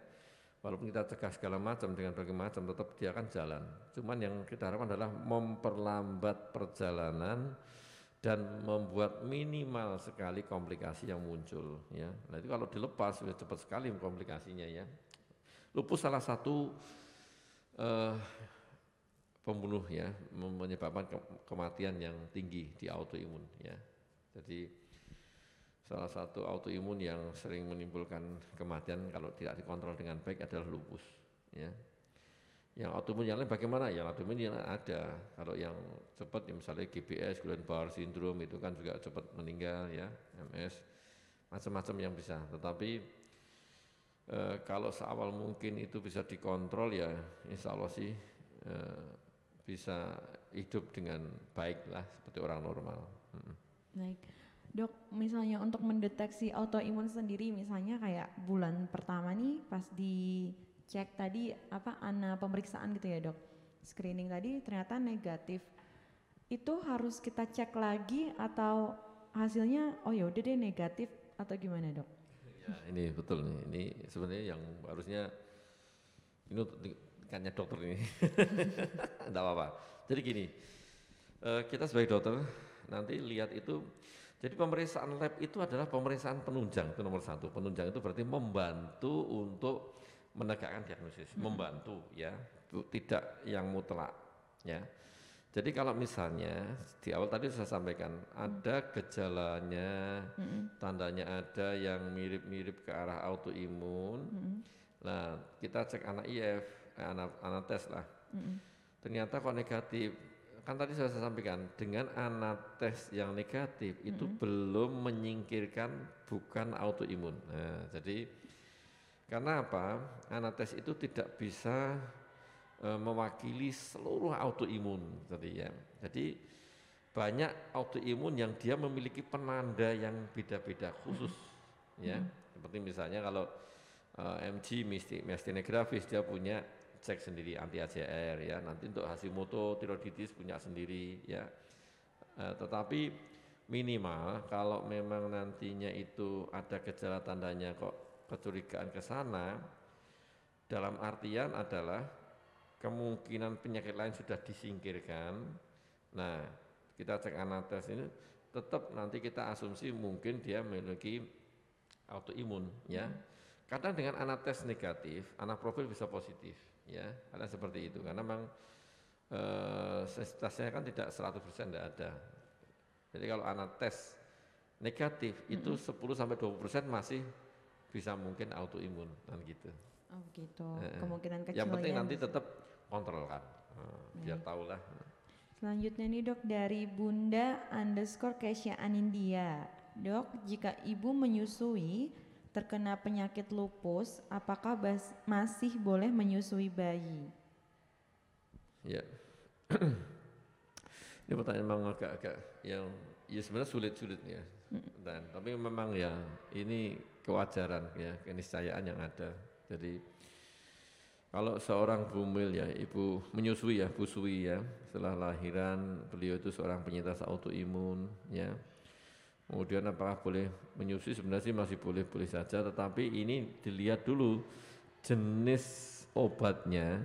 walaupun kita cegah segala macam dengan berbagai macam tetap dia akan jalan. Cuman yang kita harapkan adalah memperlambat perjalanan dan membuat minimal sekali komplikasi yang muncul ya. Nah itu kalau dilepas sudah cepat sekali komplikasinya ya. Lupus salah satu uh, pembunuh ya, menyebabkan ke kematian yang tinggi di autoimun ya. Jadi salah satu autoimun yang sering menimbulkan kematian kalau tidak dikontrol dengan baik adalah lupus ya. Yang autoimun yang lain bagaimana? Yang autoimun yang ada. Kalau yang cepat ya misalnya GBS, Guillain-Barré syndrome itu kan juga cepat meninggal ya, MS, macam-macam yang bisa. Tetapi e, kalau seawal mungkin itu bisa dikontrol ya, insya Allah sih e, bisa hidup dengan baik lah seperti orang normal. Hmm. Baik. Dok, misalnya untuk mendeteksi autoimun sendiri misalnya kayak bulan pertama nih pas di cek tadi apa ana pemeriksaan gitu ya dok? Screening tadi ternyata negatif. Itu harus kita cek lagi atau hasilnya oh ya udah deh negatif atau gimana dok? Ya ini betul nih. Ini sebenarnya yang harusnya ini kannya dokter ini. [LAUGHS] Tidak apa-apa. Jadi gini eh, kita sebagai dokter nanti lihat itu jadi pemeriksaan lab itu adalah pemeriksaan penunjang itu nomor satu. Penunjang itu berarti membantu untuk menegakkan diagnosis, hmm. membantu ya, tidak yang mutlak ya. Jadi kalau misalnya di awal tadi saya sampaikan ada gejalanya, hmm. tandanya ada yang mirip-mirip ke arah autoimun. Hmm. Nah, kita cek anak IF, eh, anak anak tes lah. Hmm. Ternyata kok negatif. Kan tadi saya sampaikan dengan anak tes yang negatif itu hmm. belum menyingkirkan bukan autoimun. Nah, jadi karena apa? Anates itu tidak bisa e, mewakili seluruh autoimun tadi ya. Jadi banyak autoimun yang dia memiliki penanda yang beda-beda khusus hmm. ya. Seperti misalnya kalau e, MG myasthenia gravis dia punya cek sendiri anti ACR ya. Nanti untuk Hashimoto tiroiditis punya sendiri ya. E, tetapi minimal kalau memang nantinya itu ada gejala tandanya kok kecurigaan ke sana dalam artian adalah kemungkinan penyakit lain sudah disingkirkan. Nah, kita cek anates ini tetap nanti kita asumsi mungkin dia memiliki autoimun ya. Hmm. Kadang dengan anates negatif, anak profil bisa positif ya. Karena seperti itu karena memang eh, sensitivitasnya kan tidak 100% tidak ada. Jadi kalau anates negatif hmm. itu 10 sampai 20% masih bisa mungkin autoimun kan gitu. Oh gitu. Eh, Kemungkinan kecil Yang penting ya. nanti tetap kontrol kan. Nah, biar tahu lah. Selanjutnya nih dok dari Bunda underscore Kesya Anindia. Dok, jika ibu menyusui terkena penyakit lupus, apakah masih boleh menyusui bayi? Ya, [CLEARS THROAT] ini pertanyaan memang agak-agak yang ya sebenarnya sulit-sulit ya. Dan tapi memang ya ini kewajaran ya keniscayaan yang ada. Jadi kalau seorang bumil ya ibu menyusui ya busui ya setelah lahiran beliau itu seorang penyintas autoimun ya. Kemudian apakah boleh menyusui? Sebenarnya sih masih boleh boleh saja tetapi ini dilihat dulu jenis obatnya.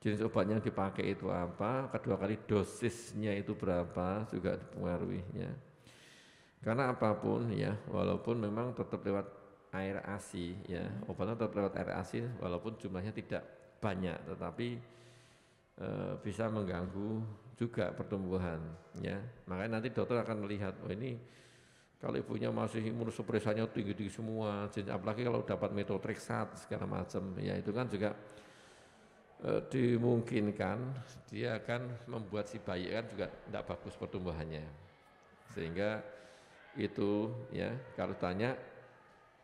Jenis obatnya yang dipakai itu apa, kedua kali dosisnya itu berapa? Juga dipengaruhi ya. Karena apa pun ya, walaupun memang tetap lewat air ASI ya, obatnya tetap lewat air ASI walaupun jumlahnya tidak banyak, tetapi e, bisa mengganggu juga pertumbuhan ya. Makanya nanti dokter akan melihat, oh ini kalau ibunya masih imunosupresanya tinggi-tinggi semua, apalagi kalau dapat metotrexat segala macam, ya itu kan juga e, dimungkinkan dia akan membuat si bayi kan juga tidak bagus pertumbuhannya sehingga itu ya kalau tanya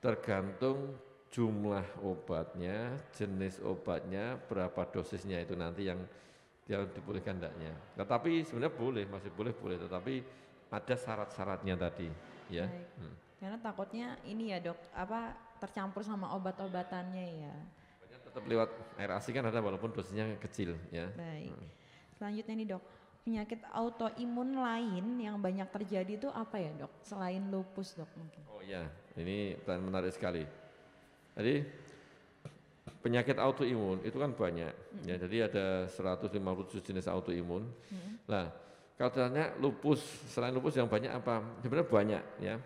tergantung jumlah obatnya jenis obatnya berapa dosisnya itu nanti yang dia dibolehkan tidaknya tetapi sebenarnya boleh masih boleh boleh tetapi ada syarat-syaratnya tadi ya hmm. karena takutnya ini ya dok apa tercampur sama obat-obatannya ya tetap lewat air ASI kan ada walaupun dosisnya kecil ya. Baik. Hmm. Selanjutnya nih dok, penyakit autoimun lain yang banyak terjadi itu apa ya dok? Selain lupus dok mungkin. Oh ya, ini pertanyaan menarik sekali. Jadi penyakit autoimun itu kan banyak hmm. ya. Jadi ada 157 jenis autoimun. Hmm. Nah, kalau tanya lupus, selain lupus yang banyak apa? Sebenarnya banyak ya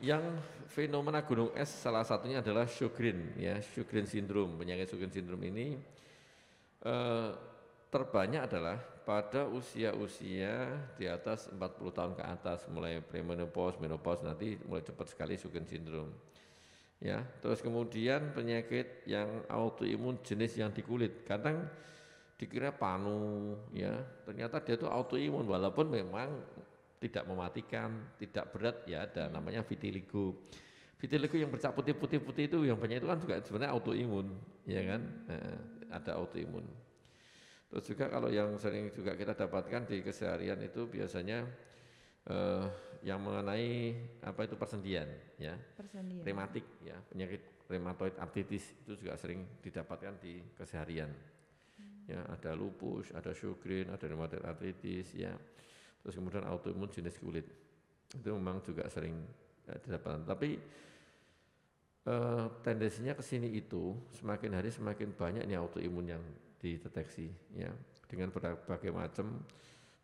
yang fenomena gunung es salah satunya adalah Sjogren ya Sjogren syndrome penyakit Sjogren syndrome ini eh, terbanyak adalah pada usia-usia di atas 40 tahun ke atas mulai premenopause menopause nanti mulai cepat sekali Sjogren syndrome ya terus kemudian penyakit yang autoimun jenis yang di kulit kadang dikira panu ya ternyata dia itu autoimun walaupun memang tidak mematikan, tidak berat ya ada hmm. namanya vitiligo. Vitiligo yang bercak putih-putih-putih itu yang banyak itu kan juga sebenarnya autoimun, ya kan? Nah, ada autoimun. Terus juga kalau yang sering juga kita dapatkan di keseharian itu biasanya eh, yang mengenai apa itu persendian, ya, persendian. rematik, ya, penyakit rheumatoid arthritis itu juga sering didapatkan di keseharian. Hmm. Ya, ada lupus, ada Sjogren, ada rheumatoid arthritis, ya terus kemudian autoimun jenis kulit itu memang juga sering ya, didapatkan tapi eh, tendensinya ke sini itu semakin hari semakin banyak nih autoimun yang dideteksi ya dengan berbagai macam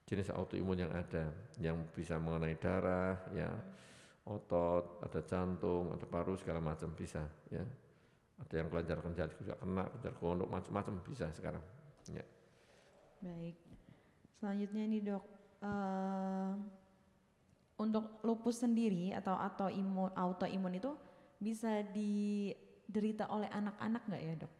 jenis autoimun yang ada yang bisa mengenai darah ya otot ada jantung ada paru segala macam bisa ya. Ada yang kelenjar kelenjar juga kena kelenjar kondok macam-macam bisa sekarang ya. Baik. Selanjutnya ini dok uh, untuk lupus sendiri atau autoimun autoimun itu bisa diderita oleh anak-anak nggak ya dok?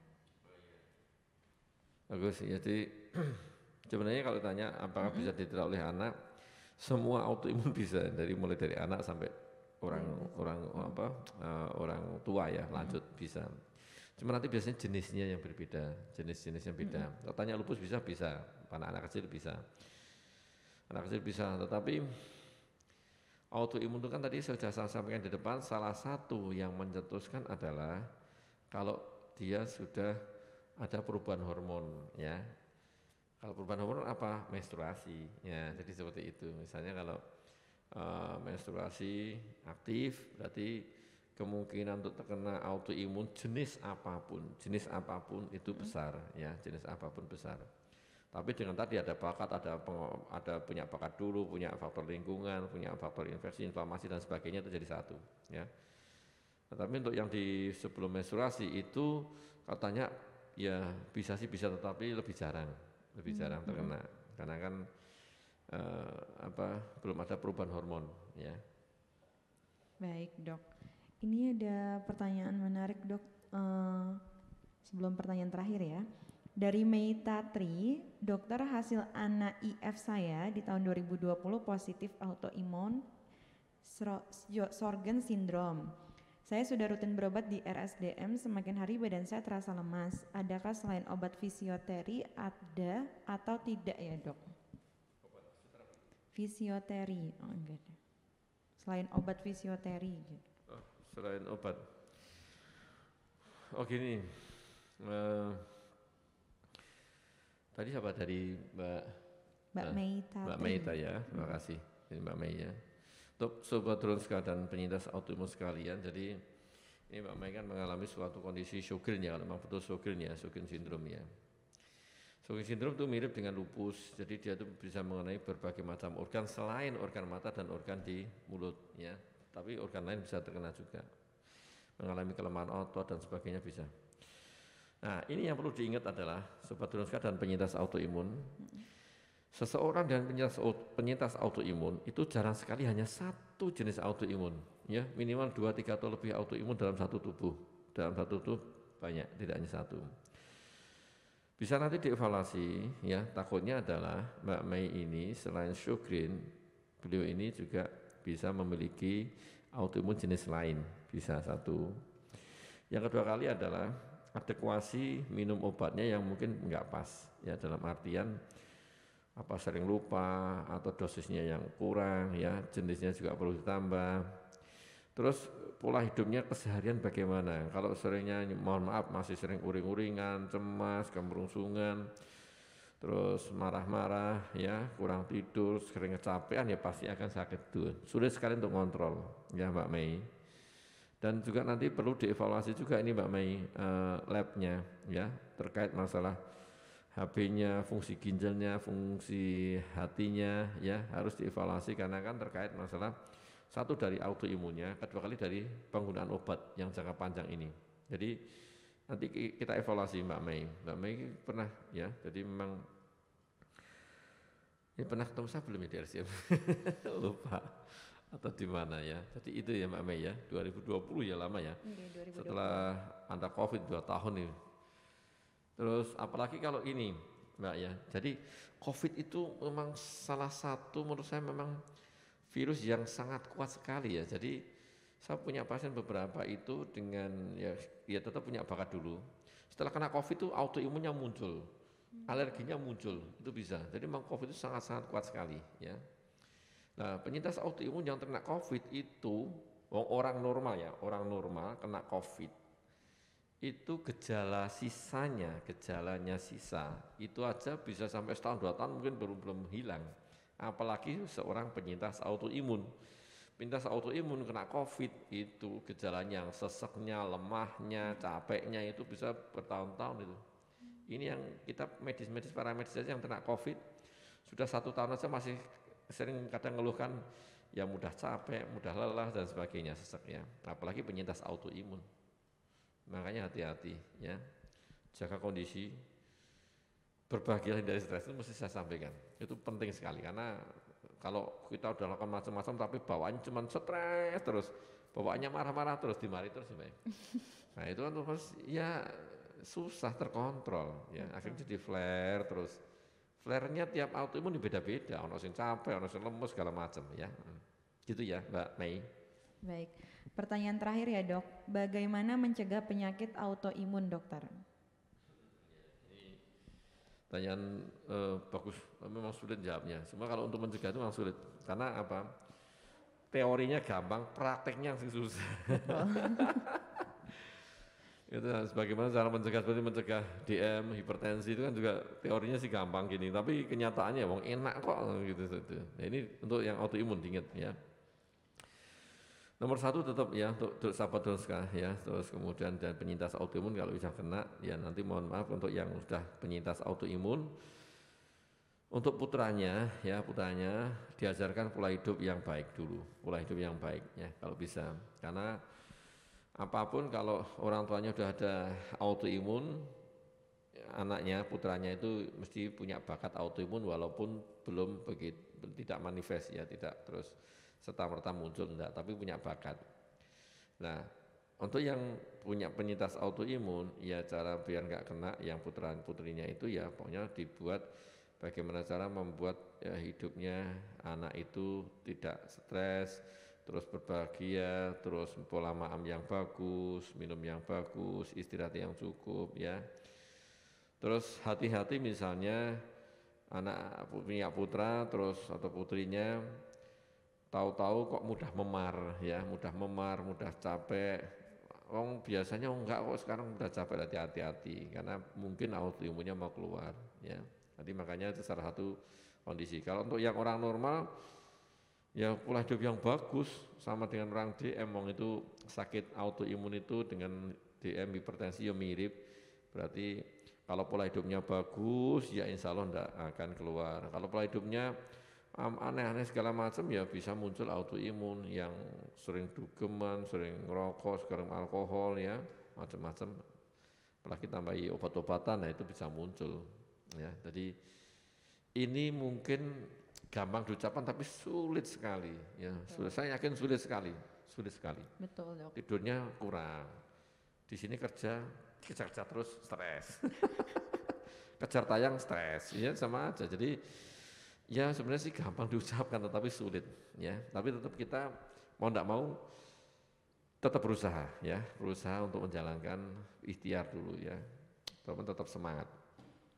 Bagus, jadi [CLEARS THROAT] sebenarnya kalau tanya apakah mm -hmm. bisa diderita oleh anak, semua autoimun [LAUGHS] bisa dari mulai dari anak sampai orang mm -hmm. orang apa uh, orang tua ya lanjut mm -hmm. bisa. Cuma nanti biasanya jenisnya yang berbeda, jenis-jenisnya beda. Mm -hmm. Kalau tanya lupus bisa bisa, anak-anak kecil bisa anak kecil bisa tetapi autoimun itu kan tadi sudah saya sampaikan di depan salah satu yang mencetuskan adalah kalau dia sudah ada perubahan hormon ya. Kalau perubahan hormon apa? Menstruasi ya. Jadi seperti itu. Misalnya kalau uh, menstruasi aktif berarti kemungkinan untuk terkena autoimun jenis apa pun jenis apa pun itu besar ya. Jenis apa pun besar. Tapi dengan tadi ada bakat, ada ada punya bakat dulu, punya faktor lingkungan, punya faktor infeksi, inflamasi dan sebagainya itu jadi satu, ya. Tetapi untuk yang di sebelum menstruasi itu katanya ya bisa sih bisa tetapi lebih jarang, lebih jarang hmm. terkena karena kan uh, apa belum ada perubahan hormon, ya. Baik dok, ini ada pertanyaan menarik dok. Uh, sebelum pertanyaan terakhir ya. Dari Meita Tri, dokter hasil anak IF saya di tahun 2020 positif autoimun Sorgen syndrome. Saya sudah rutin berobat di RSDM, semakin hari badan saya terasa lemas. Adakah selain obat fisioteri ada atau tidak ya dok? Fisioteri, oh enggak. Selain obat fisioteri gitu. Oh, selain obat. Oh gini, uh, Tadi siapa dari Mbak Mbak uh, Meita. Mbak Meita ya, terima kasih. Ini Mbak Mei ya. Sobat Dronska dan penyintas autoimun sekalian, jadi ini Mbak Mei kan mengalami suatu kondisi Sjogren ya, kalau memang betul Sjogren ya, Sjogren syndrome ya. Sjogren syndrome itu mirip dengan lupus, jadi dia itu bisa mengenai berbagai macam organ selain organ mata dan organ di mulut, ya. Tapi organ lain bisa terkena juga, mengalami kelemahan otot dan sebagainya bisa. Nah, ini yang perlu diingat adalah sobat Drunska dan penyintas autoimun. Seseorang dengan penyintas, penyintas autoimun itu jarang sekali hanya satu jenis autoimun, ya minimal dua tiga atau lebih autoimun dalam satu tubuh. Dalam satu tubuh banyak, tidak hanya satu. Bisa nanti dievaluasi ya, takutnya adalah Mbak Mei ini selain Sjogren, beliau ini juga bisa memiliki autoimun jenis lain, bisa satu. Yang kedua kali adalah adekuasi minum obatnya yang mungkin enggak pas, ya dalam artian apa sering lupa atau dosisnya yang kurang ya jenisnya juga perlu ditambah terus pola hidupnya keseharian bagaimana? Kalau seringnya mohon maaf masih sering uring-uringan, cemas, kemerungsungan, terus marah-marah ya, kurang tidur, sering kecapean ya pasti akan sakit tuh. Sulit sekali untuk kontrol ya Mbak Mei. Dan juga nanti perlu dievaluasi juga ini Mbak Mei uh, labnya ya terkait masalah HB-nya, fungsi ginjalnya, fungsi hatinya ya harus dievaluasi karena kan terkait masalah satu dari autoimunnya, kedua kali dari penggunaan obat yang jangka panjang ini. Jadi nanti kita evaluasi Mbak Mei. Mbak Mei pernah ya, jadi memang ini pernah ketemu saya belum ya di RCM? [LAUGHS] Lupa atau di mana ya. Jadi itu ya Mbak Mei ya, 2020 ya lama ya. Okay, 2020. Setelah anda Covid dua tahun nih. Terus apalagi kalau ini Mbak ya. Jadi Covid itu memang salah satu menurut saya memang virus yang sangat kuat sekali ya. Jadi saya punya pasien beberapa itu dengan ya, ya tetap punya bakat dulu. Setelah kena COVID itu autoimunnya muncul, alerginya muncul, itu bisa. Jadi memang COVID itu sangat-sangat kuat sekali ya. Nah penyintas autoimun yang terkena COVID itu orang normal ya, orang normal kena COVID itu gejala sisanya, gejalanya sisa, itu aja bisa sampai setahun dua tahun mungkin belum belum hilang apalagi seorang penyintas autoimun. Penyintas autoimun kena COVID itu gejalanya yang seseknya, lemahnya, capeknya itu bisa bertahun-tahun itu. Ini yang kita medis-medis para medis saja yang kena COVID sudah satu tahun saja masih sering kadang ngeluhkan ya mudah capek, mudah lelah dan sebagainya seseknya. Apalagi penyintas autoimun. Makanya hati-hati ya. Jaga kondisi, berbahagia dari stres itu mesti saya sampaikan. Itu penting sekali karena kalau kita udah lakukan macam-macam tapi bawaannya cuma stres terus, bawaannya marah-marah terus, dimari terus ya. [LAUGHS] Nah itu kan terus ya susah terkontrol ya, akhirnya jadi flare terus. Flare-nya tiap autoimun beda-beda, ono sing capek, ono sing lemes segala macam ya. Hmm. Gitu ya, Mbak Mei. Baik. Pertanyaan terakhir ya, Dok. Bagaimana mencegah penyakit autoimun, Dokter? Pertanyaan eh, bagus, memang sulit jawabnya. Semua kalau untuk mencegah itu memang sulit. Karena apa? Teorinya gampang, prakteknya yang susah. [LAUGHS] itu sebagaimana cara mencegah seperti mencegah DM, hipertensi itu kan juga teorinya sih gampang gini, tapi kenyataannya wong enak kok gitu. gitu. Nah, ini untuk yang autoimun diingat ya. Nomor satu tetap ya untuk, sahabat doska ya, terus kemudian dan penyintas autoimun kalau bisa kena ya nanti mohon maaf untuk yang sudah penyintas autoimun. Untuk putranya ya putranya diajarkan pola hidup yang baik dulu, pola hidup yang baik ya kalau bisa. Karena apa pun kalau orang tuanya sudah ada autoimun anaknya putranya itu mesti punya bakat autoimun walaupun belum begitu tidak manifest ya tidak terus serta merta muncul enggak, tapi punya bakat. Nah, untuk yang punya penyintas autoimun, ya cara biar nggak kena yang putra putrinya itu ya pokoknya dibuat bagaimana cara membuat ya, hidupnya anak itu tidak stres, terus berbahagia, terus pola maam yang bagus, minum yang bagus, istirahat yang cukup ya. Terus hati-hati misalnya anak punya putra terus atau putrinya tahu-tahu kok mudah memar ya, mudah memar, mudah capek. Wong biasanya enggak kok sekarang mudah capek hati-hati karena mungkin autoimunnya mau keluar ya. Nanti makanya itu salah satu kondisi. Kalau untuk yang orang normal ya pola hidup yang bagus sama dengan orang DM wong itu sakit autoimun itu dengan DM hipertensi ya mirip. Berarti Kalau pola hidupnya bagus, ya insya Allah tidak akan keluar. Kalau pola hidupnya aneh-aneh segala macam, ya bisa muncul autoimun yang sering dugeman, sering ngerokok, sering alkohol, ya macam-macam. Apalagi tambahi obat-obatan, nah itu bisa muncul. Ya, jadi ini mungkin gampang diucapkan tapi sulit sekali. Ya, sulit. Saya yakin sulit sekali, sulit sekali. Betul dok. Tidurnya kurang. Di sini kerja kerja-kerja terus stres. [LAUGHS] Kejar tayang stres, ya sama aja. Jadi ya sebenarnya sih gampang [LAUGHS] diucapkan tetapi sulit ya. Tapi tetap kita mau tidak mau tetap berusaha ya, berusaha untuk menjalankan ikhtiar dulu ya. Teman tetap semangat.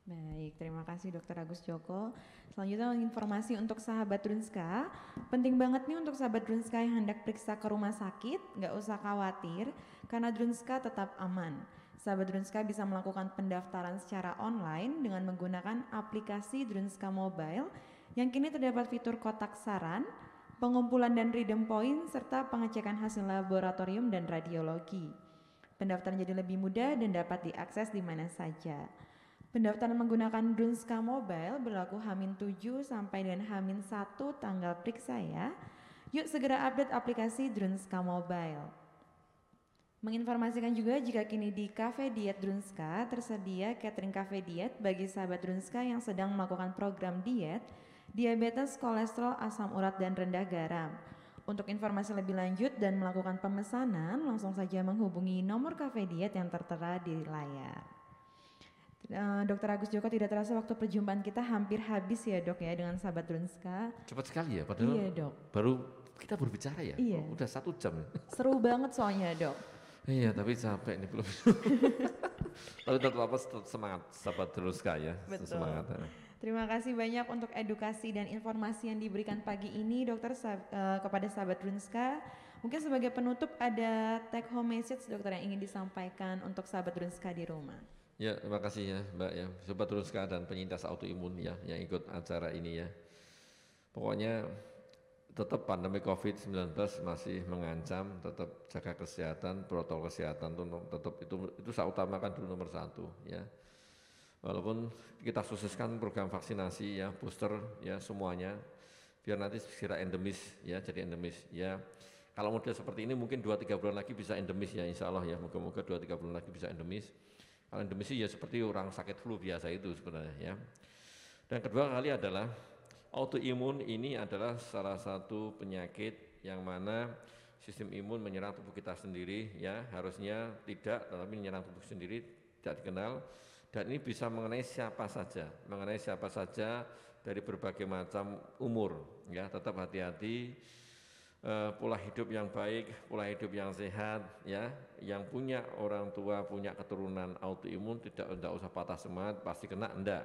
Baik, terima kasih Dokter Agus Joko. Selanjutnya informasi untuk sahabat Drunska. Penting banget nih untuk sahabat Drunska yang hendak periksa ke rumah sakit, nggak usah khawatir karena Drunska tetap aman. Sahabat Drunska bisa melakukan pendaftaran secara online dengan menggunakan aplikasi Drunska Mobile yang kini terdapat fitur kotak saran, pengumpulan dan redeem point, serta pengecekan hasil laboratorium dan radiologi. Pendaftaran jadi lebih mudah dan dapat diakses di mana saja. Pendaftaran menggunakan Drunska Mobile berlaku Hamin 7 sampai dengan Hamin 1 tanggal periksa ya. Yuk segera update aplikasi Drunska Mobile. Menginformasikan juga jika kini di Cafe Diet Drunska tersedia catering cafe diet bagi sahabat Drunska yang sedang melakukan program diet, diabetes, kolesterol, asam urat, dan rendah garam. Untuk informasi lebih lanjut dan melakukan pemesanan, langsung saja menghubungi nomor cafe diet yang tertera di layar. Uh, Dokter Agus Joko tidak terasa waktu perjumpaan kita hampir habis ya dok ya dengan sahabat Drunska. Cepat sekali ya, padahal iya, dok. baru kita berbicara ya, iya. oh, udah satu jam. Seru banget soalnya dok. Iya, tapi capek nih belum. [LAUGHS] tapi tetap apa semangat, sahabat terus ya. Betul. Semangat. Ya. Terima kasih banyak untuk edukasi dan informasi yang diberikan pagi ini dokter uh, kepada sahabat Runska. Mungkin sebagai penutup ada take home message dokter yang ingin disampaikan untuk sahabat Runska di rumah. Ya, terima kasih ya Mbak ya. Sobat Runska dan penyintas autoimun ya yang ikut acara ini ya. Pokoknya tetap pandemi COVID-19 masih mengancam, tetap jaga kesehatan, protokol kesehatan tetap itu itu saya utamakan dulu nomor satu ya. Walaupun kita sukseskan program vaksinasi ya, booster ya semuanya, biar nanti segera endemis ya, jadi endemis ya. Kalau model seperti ini mungkin 2-3 bulan lagi bisa endemis ya insya Allah ya, moga-moga 2-3 bulan lagi bisa endemis. Kalau endemis ya seperti orang sakit flu biasa itu sebenarnya ya. Dan kedua kali adalah Autoimun ini adalah salah satu penyakit yang mana sistem imun menyerang tubuh kita sendiri ya harusnya tidak tetapi menyerang tubuh sendiri tidak dikenal dan ini bisa mengenai siapa saja mengenai siapa saja dari berbagai macam umur ya tetap hati-hati uh, pola hidup yang baik pola hidup yang sehat ya yang punya orang tua punya keturunan autoimun tidak tidak usah patah semangat pasti kena enggak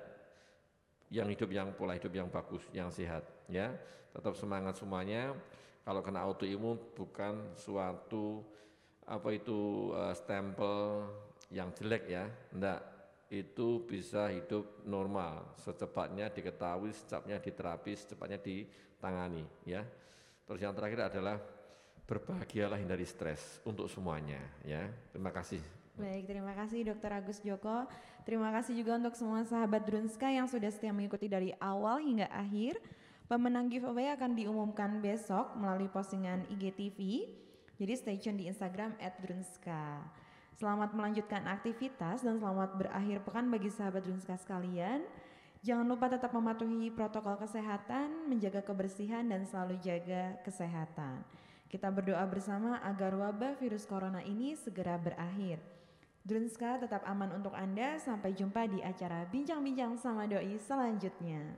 yang hidup yang pola hidup yang bagus, yang sehat, ya. Tetap semangat semuanya. Kalau kena autoimun bukan suatu apa itu uh, stempel yang jelek ya, enggak. Itu bisa hidup normal, secepatnya diketahui, secepatnya diterapi, secepatnya ditangani, ya. Terus yang terakhir adalah berbahagialah hindari stres untuk semuanya, ya. Terima kasih. Baik, terima kasih Dokter Agus Joko. Terima kasih juga untuk semua sahabat Drunska yang sudah setia mengikuti dari awal hingga akhir. Pemenang giveaway akan diumumkan besok melalui postingan IGTV. Jadi stay tune di Instagram @drunska. Selamat melanjutkan aktivitas dan selamat berakhir pekan bagi sahabat Drunska sekalian. Jangan lupa tetap mematuhi protokol kesehatan, menjaga kebersihan dan selalu jaga kesehatan. Kita berdoa bersama agar wabah virus corona ini segera berakhir. Drunska tetap aman untuk Anda. Sampai jumpa di acara Bincang-Bincang sama Doi selanjutnya.